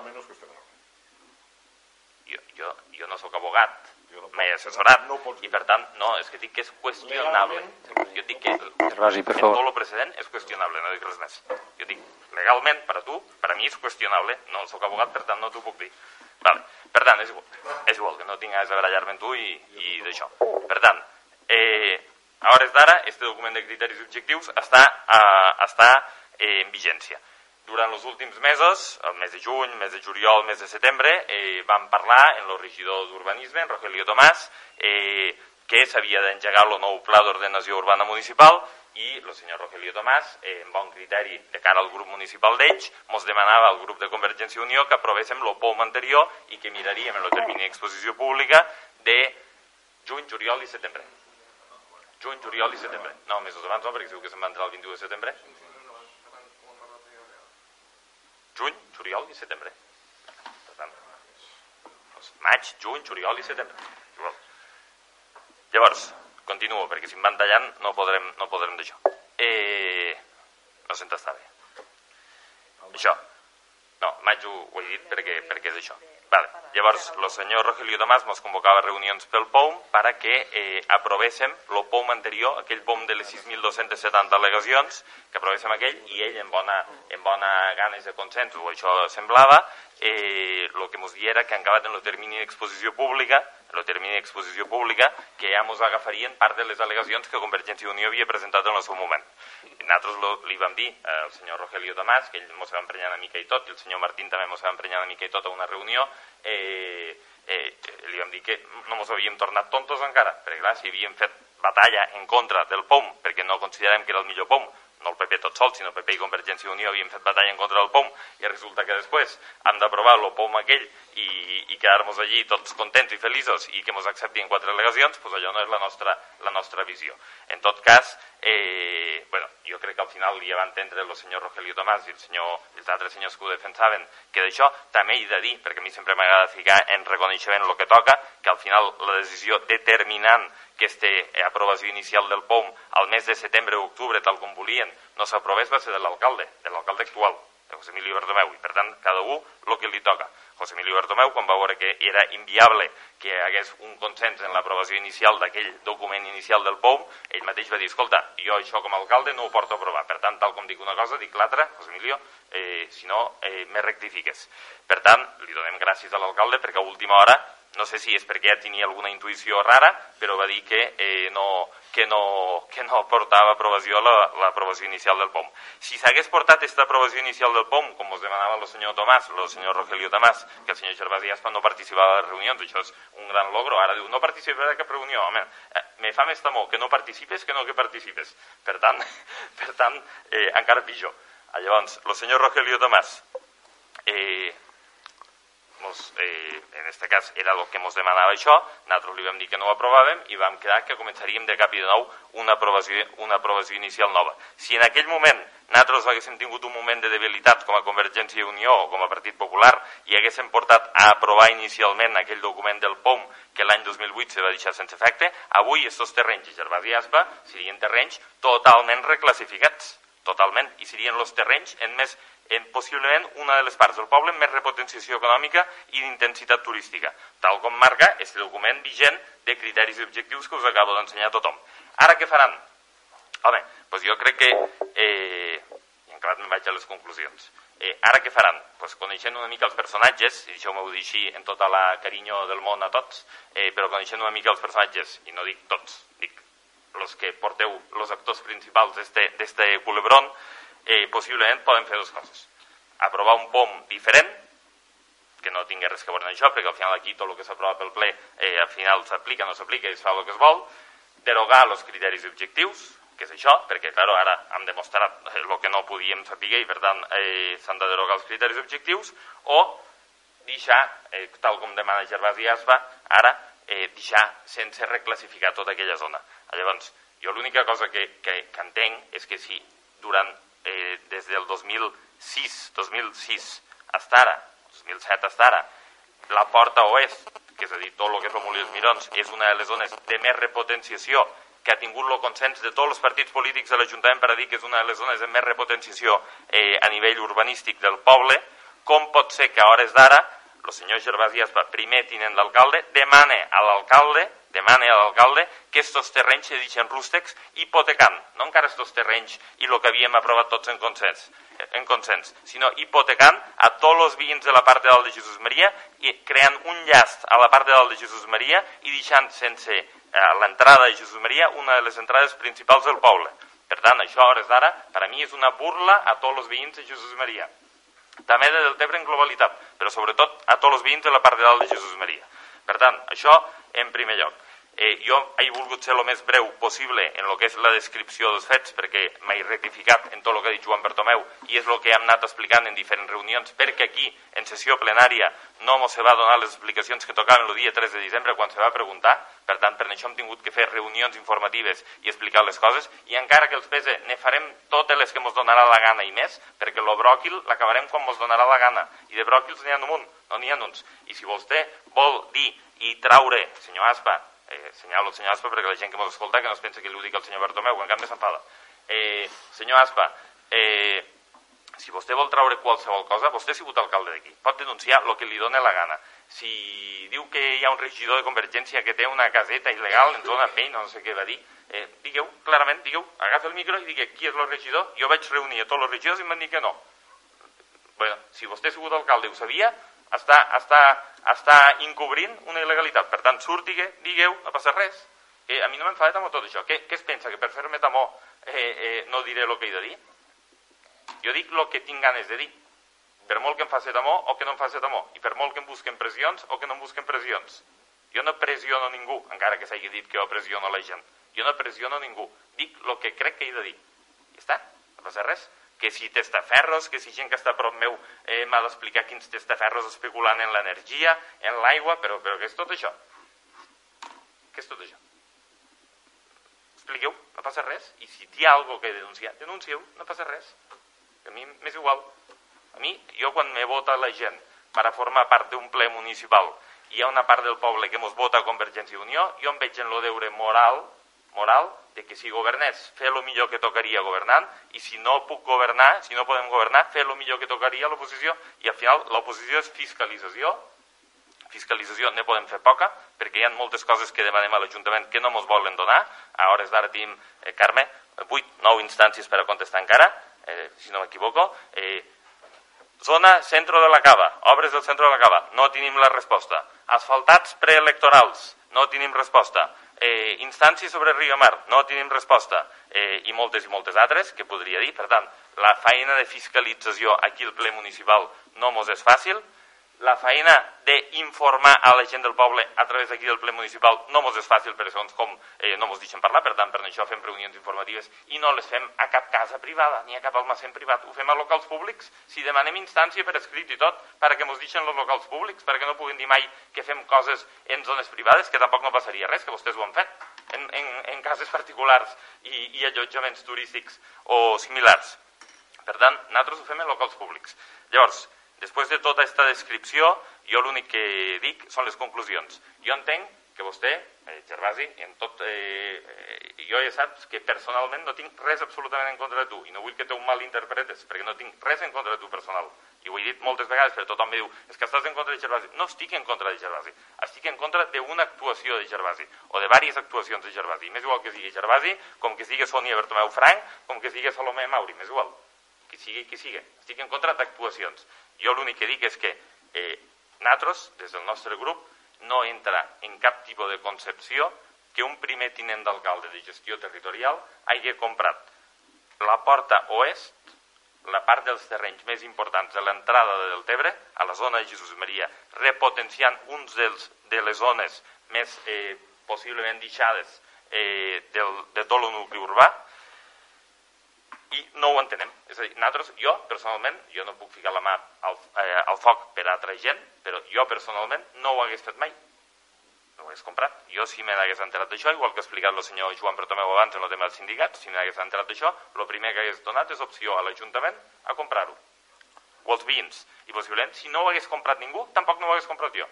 Jo, jo, jo no sóc abogat, m'he assessorat, i per tant, no, és que dic que és qüestionable. Jo dic que Rasi, per en favor. tot el precedent és qüestionable, no dic res més. Jo dic, legalment, per a tu, per a mi és qüestionable, no sóc abogat, per tant no t'ho puc dir. Vale. Per tant, és igual, és igual, que no tinc ganes de barallar-me amb tu i, i d'això. Per tant, a hores d'ara, este document de criteris objectius està, eh, està eh, en vigència. Durant els últims mesos, el mes de juny, mes de juliol, mes de setembre, eh, vam parlar en el regidor d'Urbanisme, en Rogelio Tomàs, eh, que s'havia d'engegar el nou pla d'ordenació urbana municipal i el senyor Rogelio Tomàs, eh, amb bon criteri de cara al grup municipal d'Ells, ens demanava al grup de Convergència i Unió que aprovéssim el POM anterior i que miraríem en el termini d'exposició pública de juny, juliol i setembre juny, juliol i setembre. No, mesos abans no, perquè segur que se'n va entrar el 21 de setembre. Juny, juliol i setembre. Per tant, doncs, maig, juny, juliol i setembre. Llavors, continuo, perquè si em van tallant no podrem, no podrem d'això. Eh, no sent està bé. Això. No, maig ho, ho he dit perquè, perquè és això. Vale. Llavors, el senyor Rogelio Tomàs ens convocava reunions pel POM para que eh, aprovéssim el POM anterior, aquell POM de les 6.270 al·legacions, que aprovéssim aquell, i ell, en bona, en bona ganes de consens, o això semblava, eh, el que ens dia era que han acabat en el termini d'exposició pública, el termini d'exposició pública, que ja ens agafarien part de les al·legacions que Convergència i Unió havia presentat en el seu moment. I nosaltres lo, li vam dir al senyor Rogelio Tomàs, que ell ens va emprenyar una mica i tot, i el senyor Martín també ens va emprenyar una mica i tot a una reunió, eh, eh, li vam dir que no ens havíem tornat tontos encara, perquè clar, si havíem fet batalla en contra del POM, perquè no considerem que era el millor POM, no el PP tot sol, sinó PP i Convergència i Unió havien fet batalla en contra del POM i resulta que després hem d'aprovar el POM aquell i, i quedar-nos allí tots contents i feliços i que ens acceptin quatre delegacions, doncs allò no és la nostra, la nostra visió. En tot cas, eh, bueno, jo crec que al final ja va entendre el senyor Rogelio Tomàs i el senyor, els altres senyors que ho defensaven, que d'això també he de dir, perquè a mi sempre m'agrada ficar en reconeixement el que toca, que al final la decisió determinant que aquesta aprovació inicial del POM al mes de setembre o octubre, tal com volien, no s'aprovés va ser de l'alcalde, de l'alcalde actual, de José Emilio Bertomeu, i per tant cada un el que li toca. José Emilio Bertomeu, quan va veure que era inviable que hi hagués un consens en l'aprovació inicial d'aquell document inicial del POM, ell mateix va dir, escolta, jo això com a alcalde no ho porto a aprovar, per tant, tal com dic una cosa, dic l'altra, José Emilio, eh, si no, eh, me rectifiques. Per tant, li donem gràcies a l'alcalde perquè a última hora no sé si és perquè ja tenia alguna intuïció rara, però va dir que, eh, no, que, no, que no portava aprovació l'aprovació la, inicial del POM. Si s'hagués portat aquesta aprovació inicial del POM, com us demanava el senyor Tomàs, el senyor Rogelio Tomàs, que el senyor Gervasi Aspa no participava a les reunions, això és un gran logro, ara diu, no participarà a cap reunió, home, eh, me fa més temor que no participes que no que participes. Per tant, per tant eh, encara pitjor. Llavors, el senyor Rogelio Tomàs, eh, mos, eh, en aquest cas era el que ens demanava això, nosaltres li vam dir que no ho aprovàvem i vam quedar que començaríem de cap i de nou una aprovació, una aprovació inicial nova. Si en aquell moment nosaltres haguéssim tingut un moment de debilitat com a Convergència i Unió o com a Partit Popular i haguéssim portat a aprovar inicialment aquell document del POM que l'any 2008 se va deixar sense efecte, avui aquests terrenys i Gervasi Aspa serien terrenys totalment reclassificats totalment, i serien els terrenys en més en possiblement una de les parts del poble més repotenciació econòmica i d'intensitat turística, tal com marca aquest document vigent de criteris i objectius que us acabo d'ensenyar a tothom. Ara què faran? Home, doncs jo crec que... Eh, I encara me'n vaig a les conclusions. Eh, ara què faran? Pues coneixent una mica els personatges, i això m'ho dic així en tota la carinyo del món a tots, eh, però coneixent una mica els personatges, i no dic tots, dic els que porteu els actors principals d'este culebrón, eh, possiblement poden fer dues coses. Aprovar un POM diferent, que no tingui res que veure amb això, perquè al final aquí tot el que s'aprova pel ple eh, al final s'aplica, no s'aplica i es fa el que es vol, derogar els criteris objectius, que és això, perquè clar, ara hem demostrat el que no podíem saber i per tant eh, s'han de derogar els criteris objectius, o deixar, eh, tal com demana Gervasi Aspa, ara eh, deixar sense reclassificar tota aquella zona. Llavors, jo l'única cosa que, que, que entenc és que si durant eh, des del 2006, 2006 hasta ara, 2007 hasta ara, la porta oest, que és a dir, tot el que és el Molí dels Mirons, és una de les zones de més repotenciació que ha tingut el consens de tots els partits polítics de l'Ajuntament per a dir que és una de les zones de més repotenciació eh, a nivell urbanístic del poble, com pot ser que a hores d'ara el senyor Gervasi Aspa, primer tinent d'alcalde, demane a l'alcalde demane a l'alcalde que estos terrenys se deixen rústecs hipotecant, no encara estos terrenys i el que havíem aprovat tots en consens, en consens, sinó hipotecant a tots els veïns de la part de dalt de Jesús Maria i creant un llast a la part de dalt de Jesús Maria i deixant sense eh, l'entrada de Jesús Maria una de les entrades principals del poble. Per tant, això a hores d'ara, per a mi és una burla a tots els veïns de Jesús Maria. També de Deltebre en globalitat, però sobretot a tots els veïns de la part de dalt de Jesús Maria. Per tant, això en primer lloc. Eh, jo he volgut ser el més breu possible en el que és la descripció dels fets perquè m'he rectificat en tot el que ha dit Joan Bertomeu i és el que hem anat explicant en diferents reunions perquè aquí, en sessió plenària, no se va donar les explicacions que tocaven el dia 3 de desembre quan se va preguntar, per tant, per això hem tingut que fer reunions informatives i explicar les coses i encara que els pese, ne farem totes les que mos donarà la gana i més, perquè el bròquil l'acabarem quan mos donarà la gana i de bròquils n'hi ha un munt, no n'hi ha uns. I si vostè vol dir i traure, senyor Aspa, eh, senyalo el senyor Aspa perquè la gent que ens escolta que no es pensa que li ho dic al senyor Bartomeu, en canvi s'enfada. Eh, senyor Aspa, eh, si vostè vol traure qualsevol cosa, vostè ha sigut alcalde d'aquí, pot denunciar el que li dona la gana. Si diu que hi ha un regidor de Convergència que té una caseta il·legal en zona pell, no sé què va dir, eh, digueu, clarament, digueu, agafa el micro i digui qui és el regidor, jo vaig reunir a tots els regidors i em van dir que no. Bueno, si vostè ha sigut alcalde i ho sabia, està, està, està encobrint una il·legalitat. Per tant, surti, digueu, no passa res. Eh, a mi no m'enfada amb tot això. Què, què es pensa? Que per fer-me tamó eh, eh, no diré el que he de dir? Jo dic el que tinc ganes de dir. Per molt que em faci tamó o que no em faci tamó. I per molt que em busquen pressions o que no em busquen pressions. Jo no pressiono ningú, encara que s'hagi dit que jo pressiono la gent. Jo no pressiono ningú. Dic el que crec que he de dir. I està, no passa res que si testaferros, que si gent que està a prop meu eh, m'ha d'explicar quins testaferros especulant en l'energia, en l'aigua, però, però què és tot això? Què és tot això? Expliqueu, no passa res. I si hi ha alguna que denunciar, denuncieu, no passa res. A mi m'és igual. A mi, jo quan me vota la gent per a formar part d'un ple municipal hi ha una part del poble que mos vota a Convergència i Unió, jo em veig en lo deure moral, moral de que si governés, fer el millor que tocaria governant, i si no puc governar, si no podem governar, fer el millor que tocaria l'oposició, i al final l'oposició és fiscalització, fiscalització ne podem fer poca, perquè hi ha moltes coses que demanem a l'Ajuntament que no ens volen donar, a hores d'ara tenim, eh, Carme, 8, 9 instàncies per a contestar encara, eh, si no m'equivoco, eh, zona centre de la cava, obres del centre de la cava, no tenim la resposta, asfaltats preelectorals, no tenim resposta, eh, instàncies sobre Rio Mar, no tenim resposta, eh, i moltes i moltes altres que podria dir. Per tant, la feina de fiscalització aquí al ple municipal no mos és fàcil. La feina d'informar a la gent del poble a través d'aquí del ple municipal no mos és fàcil per segons com eh, no mos deixen parlar, per tant per això fem reunions informatives i no les fem a cap casa privada ni a cap almacén privat, ho fem a locals públics si demanem instància per escrit i tot perquè mos deixen els locals públics, perquè no puguin dir mai que fem coses en zones privades, que tampoc no passaria res, que vostès ho han fet en, en, en cases particulars i, i allotjaments turístics o similars. Per tant, nosaltres ho fem en locals públics. Llavors, Després de tota aquesta descripció, jo l'únic que dic són les conclusions. Jo entenc que vostè, eh, Gervasi, en tot, eh, eh, jo ja saps que personalment no tinc res absolutament en contra de tu i no vull que tu mal interpretes perquè no tinc res en contra de tu personal. I ho he dit moltes vegades però tothom em diu és que estàs en contra de Gervasi. No estic en contra de Gervasi. Estic en contra d'una actuació de Gervasi o de diverses actuacions de Gervasi. Més igual que sigui Gervasi com que sigui Sònia Bertomeu Frank com que sigui Salomé Mauri més igual. Qui sigui qui sigui. Estic en contra d'actuacions jo l'únic que dic és que eh, nosaltres, des del nostre grup, no entra en cap tipus de concepció que un primer tinent d'alcalde de gestió territorial hagi comprat la porta oest, la part dels terrenys més importants de l'entrada del Tebre, a la zona de Jesús Maria, repotenciant uns dels, de les zones més eh, possiblement deixades eh, del, de tot el nucli urbà, i no ho entenem. És a dir, nosaltres, jo personalment, jo no puc ficar la mà al, eh, al foc per a altra gent, però jo personalment no ho hagués fet mai. No ho hagués comprat. Jo si me n'hagués enterat d'això, igual que ha explicat el senyor Joan Bertomeu abans en el tema dels sindicats, si me n'hagués enterat d'això, el primer que hagués donat és opció a l'Ajuntament a comprar-ho. O els veïns. I possiblement, si no ho hagués comprat ningú, tampoc no ho hagués comprat jo.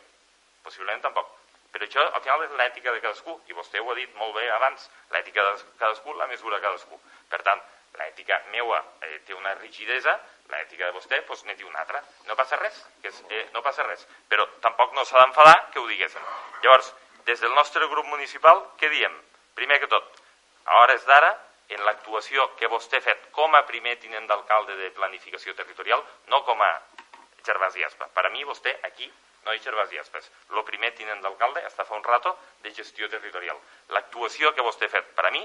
Possiblement tampoc. Però això al final és l'ètica de cadascú, i vostè ho ha dit molt bé abans, l'ètica de cadascú, la mesura de cadascú. Per tant, l'ètica meua eh, té una rigidesa, l'ètica de vostè doncs, ne té una altra. No passa res, que és, eh, no passa res. Però tampoc no s'ha d'enfadar que ho diguéssim. Llavors, des del nostre grup municipal, què diem? Primer que tot, a hores d'ara, en l'actuació que vostè ha fet com a primer tinent d'alcalde de planificació territorial, no com a Gervasi Aspa. Per a mi, vostè, aquí, no és Gervasi Aspes. El primer tinent d'alcalde està fa un rato de gestió territorial. L'actuació que vostè ha fet, per a mi,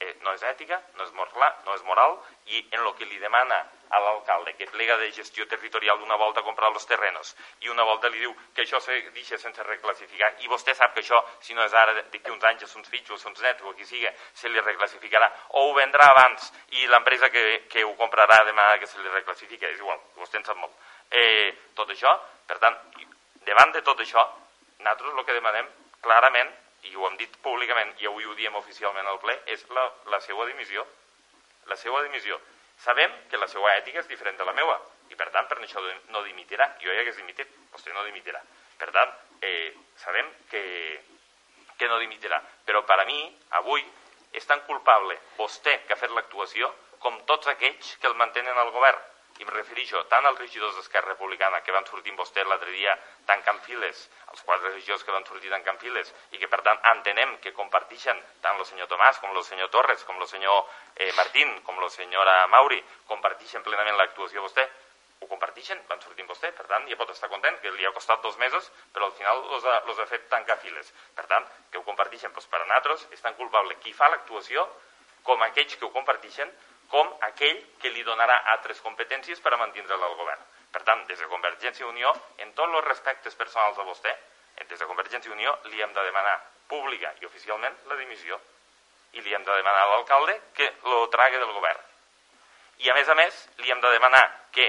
eh, no és ètica, no és, moral, no és moral i en el que li demana a l'alcalde que plega de gestió territorial una volta a comprar els terrenos i una volta li diu que això se deixa sense reclassificar i vostè sap que això, si no és ara, d'aquí uns anys a uns fills o uns nets o qui sigui, se li reclassificarà o ho vendrà abans i l'empresa que, que ho comprarà demana que se li reclassifica, és igual, vostè en sap molt. Eh, tot això, per tant, davant de tot això, nosaltres el que demanem clarament i ho hem dit públicament i avui ho diem oficialment al ple, és la, la seva dimissió. La seva dimissió. Sabem que la seva ètica és diferent de la meva i per tant per això no dimitirà. Jo ja hagués dimitit, vostè no dimitirà. Per tant, eh, sabem que, que no dimitirà. Però per a mi, avui, és tan culpable vostè que ha fet l'actuació com tots aquells que el mantenen al govern i em refereixo tant als regidors d'Esquerra Republicana que van sortir amb vostè l'altre dia tancant files, als quatre regidors que van sortir tancant files i que per tant entenem que comparteixen tant el senyor Tomàs com el senyor Torres, com el senyor eh, Martín, com la senyora Mauri, comparteixen plenament l'actuació vostè, ho comparteixen, van sortir amb vostè, per tant ja pot estar content, que li ha costat dos mesos, però al final los ha, los ha fet tancar files. Per tant, que ho comparteixen, doncs per a nosaltres és tan culpable qui fa l'actuació com aquells que ho comparteixen com aquell que li donarà altres competències per a mantindre'l al govern. Per tant, des de Convergència i Unió, en tots els respectes personals a vostè, des de Convergència i Unió li hem de demanar pública i oficialment la dimissió i li hem de demanar a l'alcalde que lo trague del govern. I a més a més, li hem de demanar que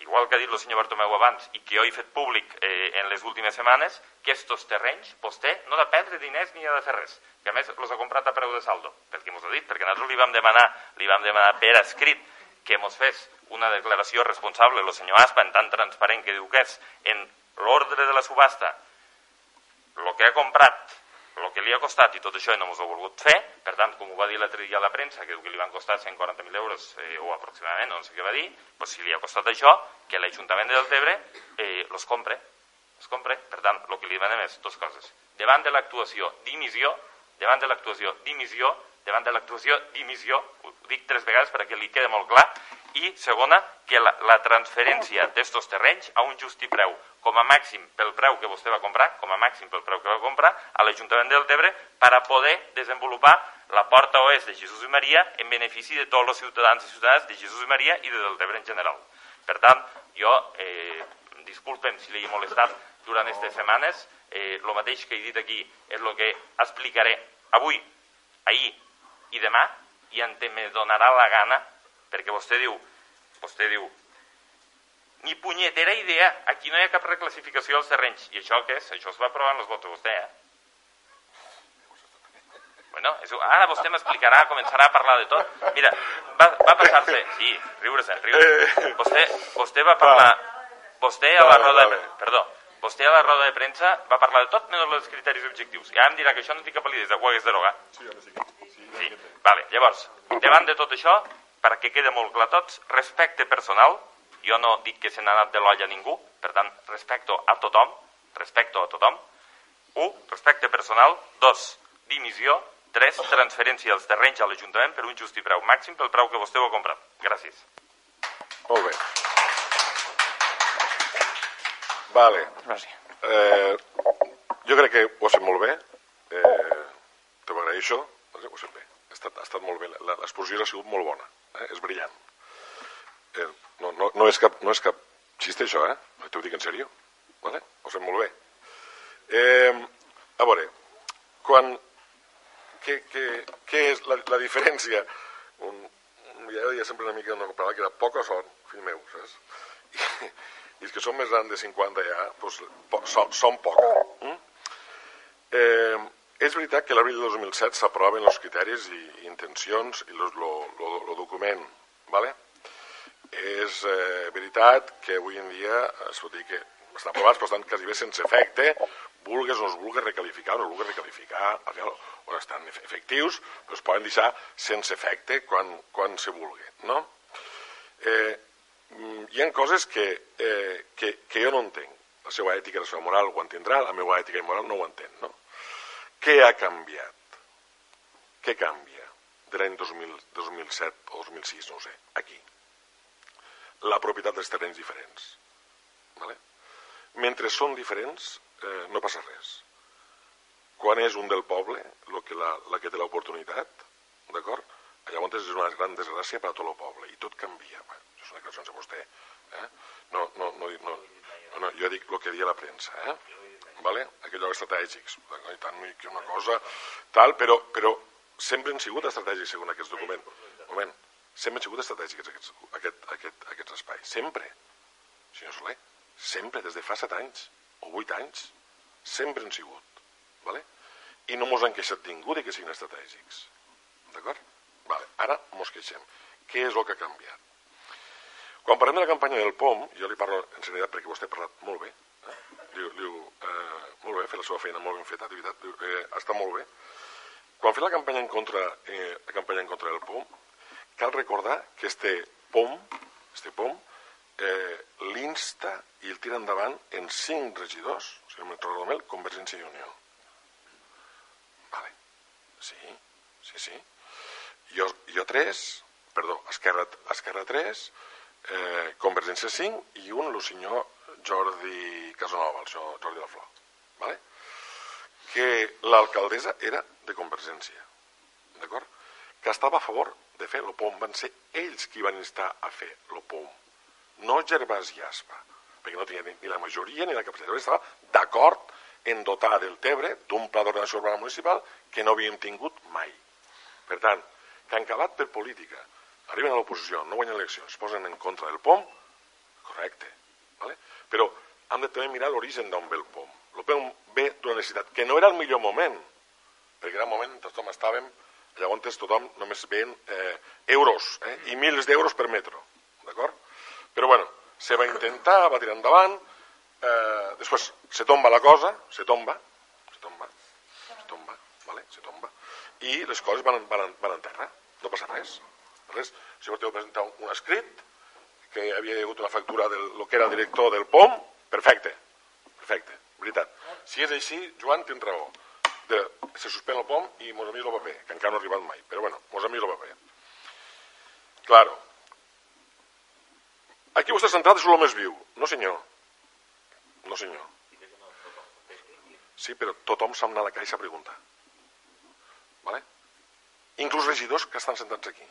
igual que ha dit el senyor Bartomeu abans i que jo he fet públic eh, en les últimes setmanes, que estos terrenys vostè no ha de perdre diners ni ha de fer res, que a més els ha comprat a preu de saldo, perquè mos ha dit, perquè nosaltres li vam demanar, li vam demanar per escrit que mos fes una declaració responsable, el senyor Aspa, en tan transparent que diu que és en l'ordre de la subhasta, el que ha comprat el que li ha costat i tot això no ens ho ha volgut fer, per tant, com ho va dir l'altre dia a la premsa, que que li van costar 140.000 euros eh, o aproximadament, no sé què va dir, doncs si li ha costat això, que l'Ajuntament de Deltebre eh, los compre, els compre. Per tant, el que li demanem és dues coses. Davant de l'actuació dimissió, davant de l'actuació dimissió, davant de l'actuació dimissió, ho dic tres vegades perquè li quede molt clar, i segona, que la, la transferència d'estos terrenys a un justi preu, com a màxim pel preu que vostè va comprar, com a màxim pel preu que va comprar, a l'Ajuntament del Tebre per a poder desenvolupar la porta oest de Jesús i Maria en benefici de tots els ciutadans i ciutadanes de Jesús i Maria i de Deltebre en general. Per tant, jo eh, disculpem si li he molestat durant aquestes setmanes, eh, el mateix que he dit aquí és el que explicaré avui, ahir i demà, i en me donarà la gana, perquè vostè diu, vostè diu, ni punyetera idea, aquí no hi ha cap reclassificació dels terrenys. I això què és? Això es va aprovar en els vots de vostè, eh? Bueno, és, ara vostè m'explicarà, començarà a parlar de tot. Mira, va, va passar-se... Sí, riure-se'n, riure Vostè, vostè va parlar... Vostè a la roda. Perdó, vostè a la roda de premsa va parlar de tot menys dels criteris objectius. I ara em dirà que això no té cap validesa, ho hagués derogat. Sí, ara sí. Sí, sí. Vale, llavors, davant de tot això, perquè quede molt clar tots, respecte personal, jo no dic que se n'ha anat de l'olla a ningú, per tant, respecto a tothom, respecto a tothom, un, respecte personal, dos, dimissió, 3. Transferència dels terrenys a l'Ajuntament per un just i preu màxim pel preu que vostè ho ha comprat. Gràcies. Molt bé. Vale. Gràcies. Eh, jo crec que ho has fet molt bé. Eh, Te ho agraeixo. Ho has fet bé. Ha estat, ha estat molt bé. L'exposició ha sigut molt bona. Eh? És brillant. Eh, no, no, no, és cap, no és cap xiste, això, eh? T'ho dic en sèrio. Vale? Ho has fet molt bé. Eh, a veure, quan què, què, què és la, la diferència? Un, ja deia sempre una mica una paraula que era poca son, fill meu, saps? I, i els que són més grans de 50 ja, doncs, po, són, són poca. Mm? Eh, és veritat que l'abril de 2007 s'aproven els criteris i, i intencions i el document, ¿vale? és eh, veritat que avui en dia es pot dir que estan aprovats, però estan quasi bé sense efecte, vulgues o no es vulgues recalificar o no vulgues recalificar, al final o estan efectius, però es poden deixar sense efecte quan, quan se vulgui. No? Eh, hi ha coses que, eh, que, que jo no entenc. La seva ètica i la seva moral ho entendrà, la meva ètica i moral no ho entén. No? Què ha canviat? Què canvia de l'any 2007 o 2006, no sé, aquí? La propietat dels terrenys diferents. Vale? Mentre són diferents, eh, no passa res quan és un del poble lo que la, la que té l'oportunitat, d'acord? Llavors és una gran desgràcia per a tot el poble i tot canvia. Bueno, una cosa de vostè. Eh? No, no, no, no, no, no, jo dic el que dia la premsa, eh? Vale? Aquells llocs estratègics, i tant que una cosa tal, però, però sempre han sigut estratègics segons aquest document. Moment, sempre han sigut estratègics aquests, aquest, aquest, aquests espais, sempre. Senyor Soler, sempre, des de fa set anys o vuit anys, sempre han sigut vale? i no mos han queixat ningú de que siguin estratègics. D'acord? Vale. Ara mos queixem. Què és el que ha canviat? Quan parlem de la campanya del POM, jo li parlo en serietat perquè vostè ha parlat molt bé, eh? diu, diu eh, molt bé, fer la seva feina molt ben feta, de veritat, diu, eh, està molt bé. Quan fa la campanya en contra, eh, la campanya en contra del POM, cal recordar que este POM, este POM, eh, l'insta i el tira endavant en cinc regidors, si no me'n recordo Convergència i Unió. Sí, sí, sí. Jo, jo 3, perdó, Esquerra, Esquerra 3, eh, Convergència 5 i un, el senyor Jordi Casanova, el senyor Jordi Laflor. Vale? Que l'alcaldessa era de Convergència, d'acord? Que estava a favor de fer l'OPOM. Van ser ells qui van instar a fer l'OPOM, no Gervas i Aspa, perquè no tenia ni la majoria ni la capacitat. Estava d'acord en dotar del Tebre d'un pla d'ordenació urbana municipal que no havíem tingut mai. Per tant, que han acabat per política, arriben a l'oposició, no guanyen eleccions, es posen en contra del POM, correcte, ¿vale? però han de també mirar l'origen d'on ve el POM. El POM ve d'una necessitat, que no era el millor moment, perquè era el moment en tothom estàvem, llavors tothom només veien eh, euros, eh, i mils d'euros per metro, d'acord? Però bueno, se va intentar, va tirar endavant, eh, després se tomba la cosa, se tomba, se tomba, se tomba, vale? se tomba, i les coses van, van, van en terra, no passa res. Res. Si vostè presentar un, escrit que havia hagut una factura del lo que era director del POM, perfecte, perfecte, veritat. Si és així, Joan tens raó. De, se suspèn el POM i mos envia el paper, que encara no ha arribat mai, però bueno, mos envia el paper. Claro. Aquí vostè centrat és el més viu. No senyor, no, senyor. Sí, però tothom s'ha d'anar a la caixa a preguntar. Vale? Inclús regidors que estan sentats aquí.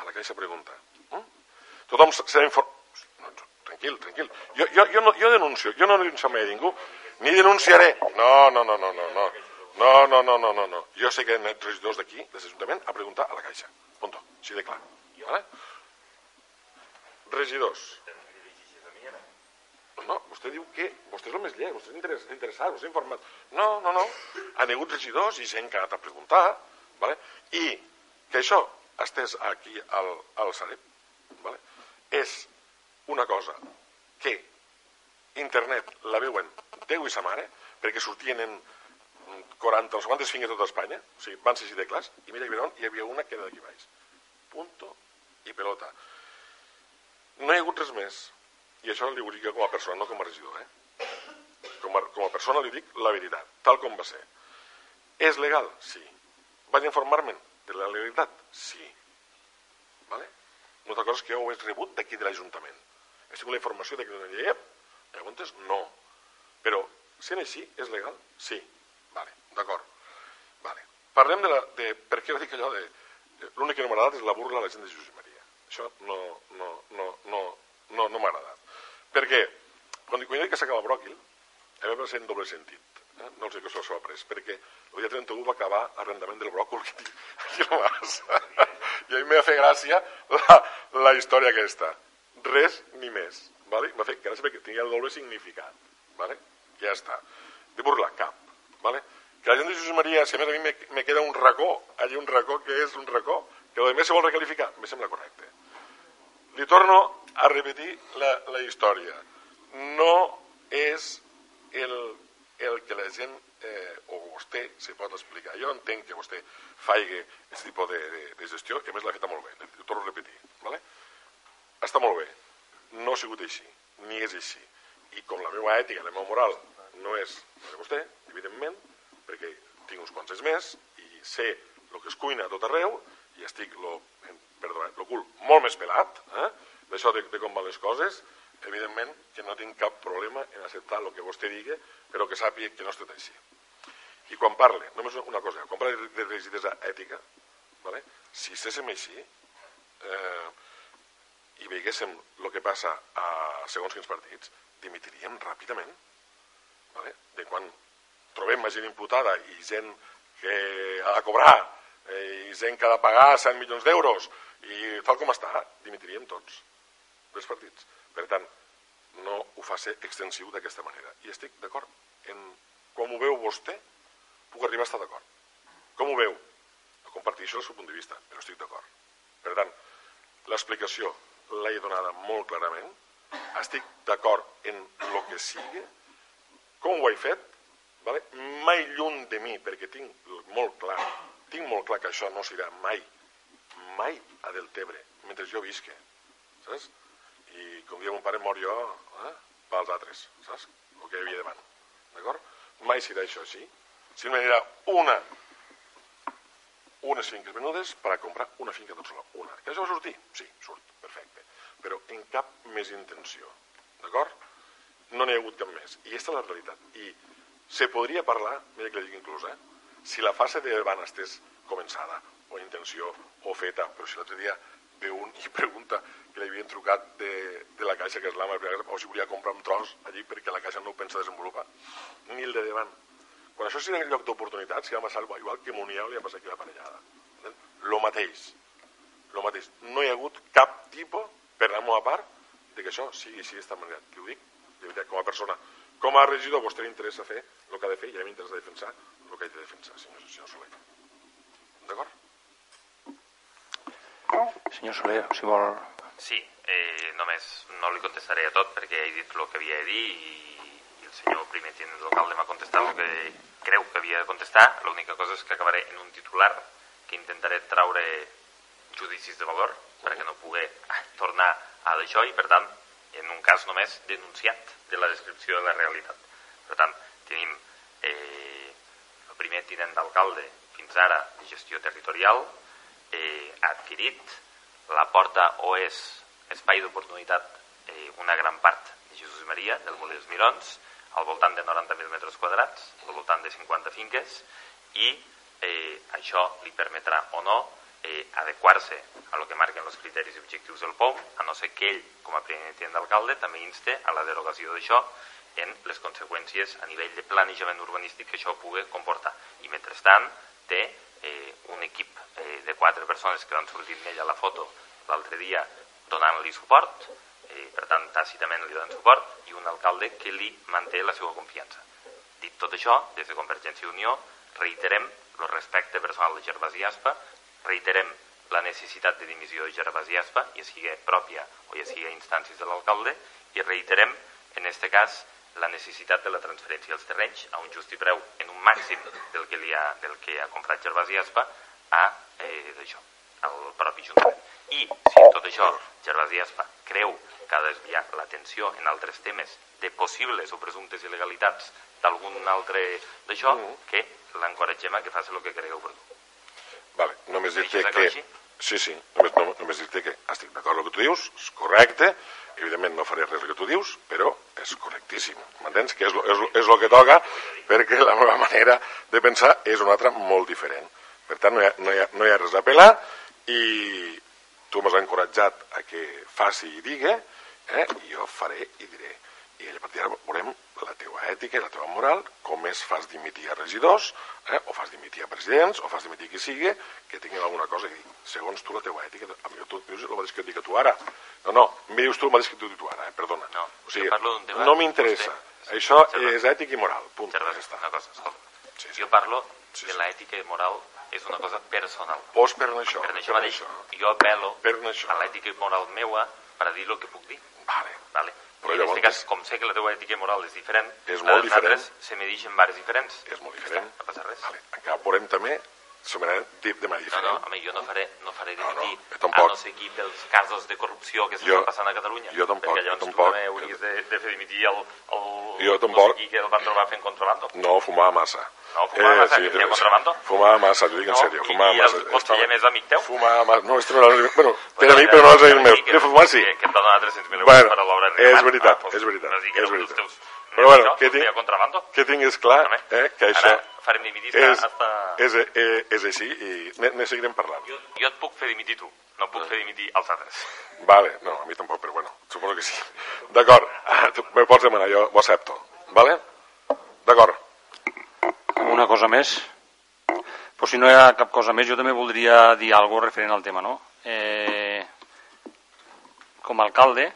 A la caixa a preguntar. Mm? Tothom s'ha d'informar... No, tranquil, tranquil. Jo, jo, jo, no, jo denuncio, jo no denuncio mai a ningú, ni denunciaré. No, no, no, no, no, no. No, no, no, no, no, no. Jo sé que han anat regidors d'aquí, de l'Ajuntament, a preguntar a la Caixa. Punto. Així de clar. Vale? Regidors. No, vostè diu que vostè és el més llest, vostè és interess, interessat, vostè és informat. No, no, no. Han hagut regidors i gent que ha anat a preguntar, vale? i que això estès aquí al, al Sareb, vale? és una cosa que internet la veuen Déu i sa mare, perquè sortien en 40 o quantes fingues a tota Espanya, o sigui, van ser així de clars, i mira, hi havia una que era d'aquí baix. Punto i pelota. No hi ha hagut res més, i això li ho dic com a persona, no com a regidor, eh? Com a, com a persona li dic la veritat, tal com va ser. És legal? Sí. Vaig informar-me'n de la legalitat? Sí. Vale? Una altra cosa és que jo ho he rebut d'aquí de l'Ajuntament. He tingut la informació de que no hi Llavors, no. Però, sent així, és legal? Sí. Vale, d'acord. Vale. Parlem de, la, de per què dic allò de... L'únic que no m'ha agradat és la burla a la gent de Josep Maria. Això no, no, no, no, no, no m'ha agradat. Perquè, quan, quan que s'acaba bròquil, a ser en doble sentit. Eh? No sé que això s'ho ha pres, perquè el dia 31 va acabar l'arrendament del bròcol que aquí a. I a mi m'ha fet gràcia la, la història aquesta. Res ni més. Vale? M'ha fet gràcia perquè tenia el doble significat. Vale? Ja està. De burla, cap. ¿vale? Que la gent de Josep Maria, si a més a mi me, me queda un racó, allà un racó que és un racó, que a més se vol recalificar, me sembla correcte. Li torno a repetir la, la història. No és el, el que la gent, eh, o vostè, se pot explicar. Jo entenc que vostè faigui aquest tipus de, de, de gestió, que a més l'ha feta molt bé, ho torno a repetir. ¿vale? Està molt bé. No ha sigut així, ni és així. I com la meva ètica, la meva moral, no és la de vostè, evidentment, perquè tinc uns quants més i sé el que es cuina a tot arreu i estic, lo, perdó, el cul molt més pelat, eh? d'això de, de com van les coses, evidentment que no tinc cap problema en acceptar el que vostè digui, però que sàpiga que no es tot així. I quan parle, només una cosa, quan parle de rigidesa ètica, vale? si estéssim així eh, i veiguéssim el que passa a segons quins partits, dimitiríem ràpidament. Vale? De quan trobem gent imputada i gent que ha de cobrar eh, i gent que ha de pagar 100 milions d'euros i tal com està, dimitiríem tots dels partits. Per tant, no ho fa ser extensiu d'aquesta manera. I estic d'acord. En... Com ho veu vostè, puc arribar a estar d'acord. Com ho veu? No comparteixo el seu punt de vista, però estic d'acord. Per tant, l'explicació l'he donada molt clarament. Estic d'acord en el que sigui. Com ho he fet? vale? mai lluny de mi, perquè tinc molt clar, tinc molt clar que això no serà mai, mai a Deltebre, mentre jo visque, saps? I com dia mon pare mor jo, eh? pels altres, saps? El que hi havia davant, d'acord? Mai serà això així. Si no m'anirà una, unes finques venudes per a comprar una finca tot sola, una. Que això va sortir? Sí, surt, perfecte. Però en cap més intenció, d'acord? No n'hi ha hagut cap més. I aquesta és la realitat. I se podria parlar, mira que li dic inclús, eh? si la fase de davant estés començada, o intenció, o feta, però si l'altre dia un i pregunta que li havien trucat de, de la caixa, que és l'ama, o si volia comprar un tros allí perquè la caixa no ho pensa desenvolupar, ni el de davant. Quan això sigui en lloc d'oportunitats, si va passar igual que Muniau li ha passat aquí la parellada. Lo mateix. Lo mateix. No hi ha hagut cap tipus, per la meva part, de que això sigui així d'esta manera. Li ho dic, de veritat, com a persona com a regidor vostè li interessa fer el que ha de fer i a mi m'interessa defensar el que ha de defensar, senyor, senyor Soler. D'acord? Senyor Soler, si vol... Sí, eh, només no li contestaré a tot perquè he dit el que havia de dir i, i el senyor primer tinent d'alcalde m'ha contestat el que creu que havia de contestar. L'única cosa és que acabaré en un titular que intentaré traure judicis de valor perquè no pugui tornar a d'això i per tant en un cas només denunciat de la descripció de la realitat. Per tant, tenim eh, el primer tinent d'alcalde fins ara de gestió territorial, eh, adquirit la porta o és espai d'oportunitat eh, una gran part de Jesús Maria, del Molí dels Mirons, al voltant de 90.000 metres quadrats, al voltant de 50 finques, i eh, això li permetrà o no eh, adequar-se a lo que marquen els criteris i objectius del POM, a no ser que ell, com a primer tinent d'alcalde, també inste a la derogació d'això en les conseqüències a nivell de planejament urbanístic que això pugui comportar. I mentrestant té eh, un equip eh, de quatre persones que van sortir amb ell a la foto l'altre dia donant-li suport, eh, per tant tàcitament li donen suport, i un alcalde que li manté la seva confiança. Dit tot això, des de Convergència i Unió reiterem el respecte personal de Gervasi Aspa, reiterem la necessitat de dimissió de Gervasi Aspa, ja sigui pròpia o ja sigui a instàncies de l'alcalde, i reiterem, en aquest cas, la necessitat de la transferència dels terrenys a un just i preu en un màxim del que, li ha, del que ha comprat Gervasi Aspa a eh, d'això, al propi Ajuntament. I si tot això Gervasi Aspa creu que ha de desviar l'atenció en altres temes de possibles o presumptes il·legalitats d'algun altre d'això, mm. que l'encoratgem a que faci el que cregui oportú. Vale, només dir-te que... així? Sí, sí, només, no, només dir-te que estic d'acord amb el que tu dius, és correcte, evidentment no faré res el que tu dius, però és correctíssim, m'entens? Que és el que toca, perquè la meva manera de pensar és una altra molt diferent. Per tant, no hi ha, no hi ha, no hi ha res a pelar i tu m'has encoratjat a que faci i digui, eh? i jo faré i diré. I a partir d'ara veurem la teva ètica i la teva moral, com és fas dimitir a regidors, eh? o fas dimitir a presidents, o fas dimitir qui sigui, que tinguin alguna cosa a dir. Segons tu la teva ètica, a mi tu dius el mateix que et dic a tu ara. No, no, em dius tu el mateix que tu dic tu ara, eh? perdona. No, o sigui, jo parlo d'un tema- no m'interessa. Això és ètic i moral, punt. Ja està. una cosa, escolta. Sí, sí. Jo parlo Sí, de sí. l'ètica i moral, és una cosa personal. Pues per això. Per això jo apel·lo Per això. a l'ètica i moral meua per dir el que puc dir. Vale. Vale? Però I en llavors- aquest cas, com sé que la teva ètica i moral és diferent, És molt diferent. se me en bares diferents. És molt diferent. No passa res. Vale. Encara veurem també manera de, de manera No, diferent. no, home, jo no faré, no faré No, no, dimitir jo tampoc. a no sé qui pels casos de corrupció que s'estan passant a Catalunya. jo tampoc, Perquè llavors jo tampoc. tu també hauries de, de fer dimitir el, el, Jo tampoc. no sé qui que el van trobar fent contrabando. No fumava massa. No, fumava massa, que feia contrabando. Fumava massa, t'ho dic en No, sèrio. i- Fumava i massa. el conseller més amic teu? Fumava massa. No, este no era. Bueno, era amic, però no els amics meus. Que, De fumar sí. Que, que em va donar 300.000 euros Bueno, per a l'obra de és veritat, Ah, és veritat, no és veritat. els teus- Però bueno, que tinc-. Que tinguis clar eh, que això farem dimitir és, hasta... és, és, és així i ne, seguirem parlant. Jo, jo et puc fer dimitir tu, no puc fer dimitir els altres. Vale, no, a mi tampoc, però bueno, suposo que sí. D'acord, ah, tu me pots demanar, jo ho accepto. Vale? D'acord. Una cosa més? Però si no hi ha cap cosa més, jo també voldria dir alguna referent al tema, no? Eh, com a alcalde,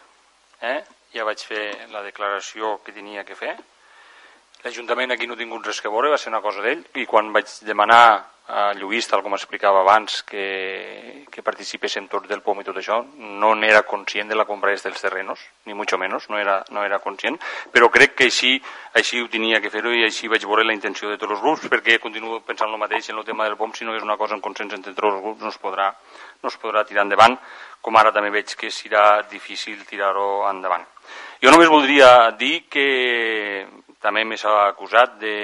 eh, ja vaig fer la declaració que tenia que fer. L'Ajuntament aquí no ha tingut res que veure, va ser una cosa d'ell, i quan vaig demanar a Lluís, tal com explicava abans, que, que participéssim tots del POM i tot això, no n'era conscient de la compra dels terrenos, ni mucho menos, no era, no era conscient, però crec que així, així ho tenia que fer-ho i així vaig veure la intenció de tots els grups, perquè continuo pensant el mateix en el tema del POM, si no és una cosa en consens entre tots els grups no es podrà, no es podrà tirar endavant, com ara també veig que serà difícil tirar-ho endavant. Jo només voldria dir que també m'he acusat de,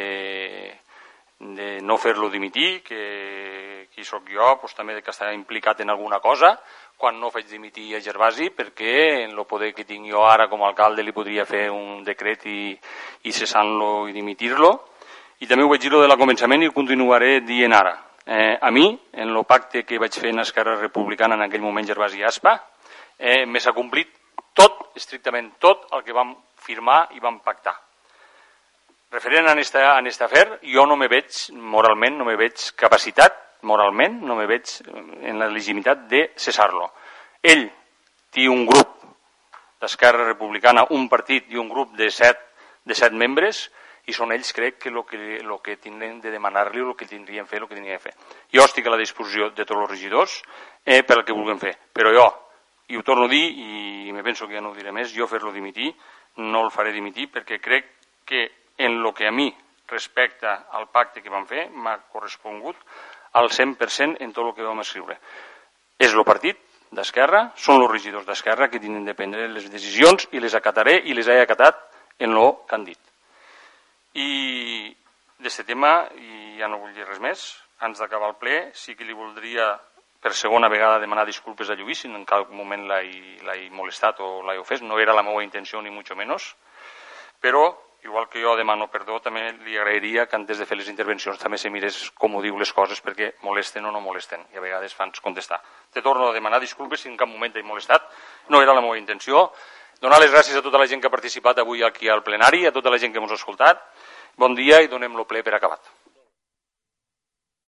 de no fer-lo dimitir, que qui sóc jo doncs, també que està implicat en alguna cosa, quan no faig dimitir a Gervasi, perquè en el poder que tinc jo ara com a alcalde li podria fer un decret i, i cessant-lo i dimitir-lo. I també ho vaig dir de la començament i ho continuaré dient ara. Eh, a mi, en el pacte que vaig fer en Esquerra Republicana en aquell moment Gervasi i Aspa, eh, ha complit tot, estrictament tot, el que vam firmar i vam pactar. Referent a este, a este afer, jo no me veig, moralment, no me veig capacitat, moralment, no me veig en la legitimitat de cessar-lo. Ell té un grup d'Esquerra Republicana, un partit i un grup de set, de set membres, i són ells, crec, que el que, lo que tindrem de demanar-li, el que tindrien fer, el que tindrien fer. Jo estic a la disposició de tots els regidors eh, per el que vulguem fer, però jo, i ho torno a dir, i me penso que ja no ho diré més, jo fer-lo dimitir, no el faré dimitir, perquè crec que en el que a mi respecta al pacte que vam fer, m'ha correspongut al 100% en tot el que vam escriure. És el partit d'Esquerra, són els regidors d'Esquerra que tenen de prendre les decisions i les acataré i les he acatat en el que han dit. I d'aquest tema, i ja no vull dir res més, abans d'acabar el ple, sí que li voldria per segona vegada demanar disculpes a Lluís si en cap moment l'he molestat o l'he ofès, no era la meva intenció ni mucho menos, però igual que jo demano perdó, també li agrairia que antes de fer les intervencions també se mirés com ho diu les coses perquè molesten o no molesten i a vegades fan contestar. Te torno a demanar disculpes si en cap moment t'he molestat, no era la meva intenció. Donar les gràcies a tota la gent que ha participat avui aquí al plenari, a tota la gent que ens ha escoltat. Bon dia i donem lo ple per acabat.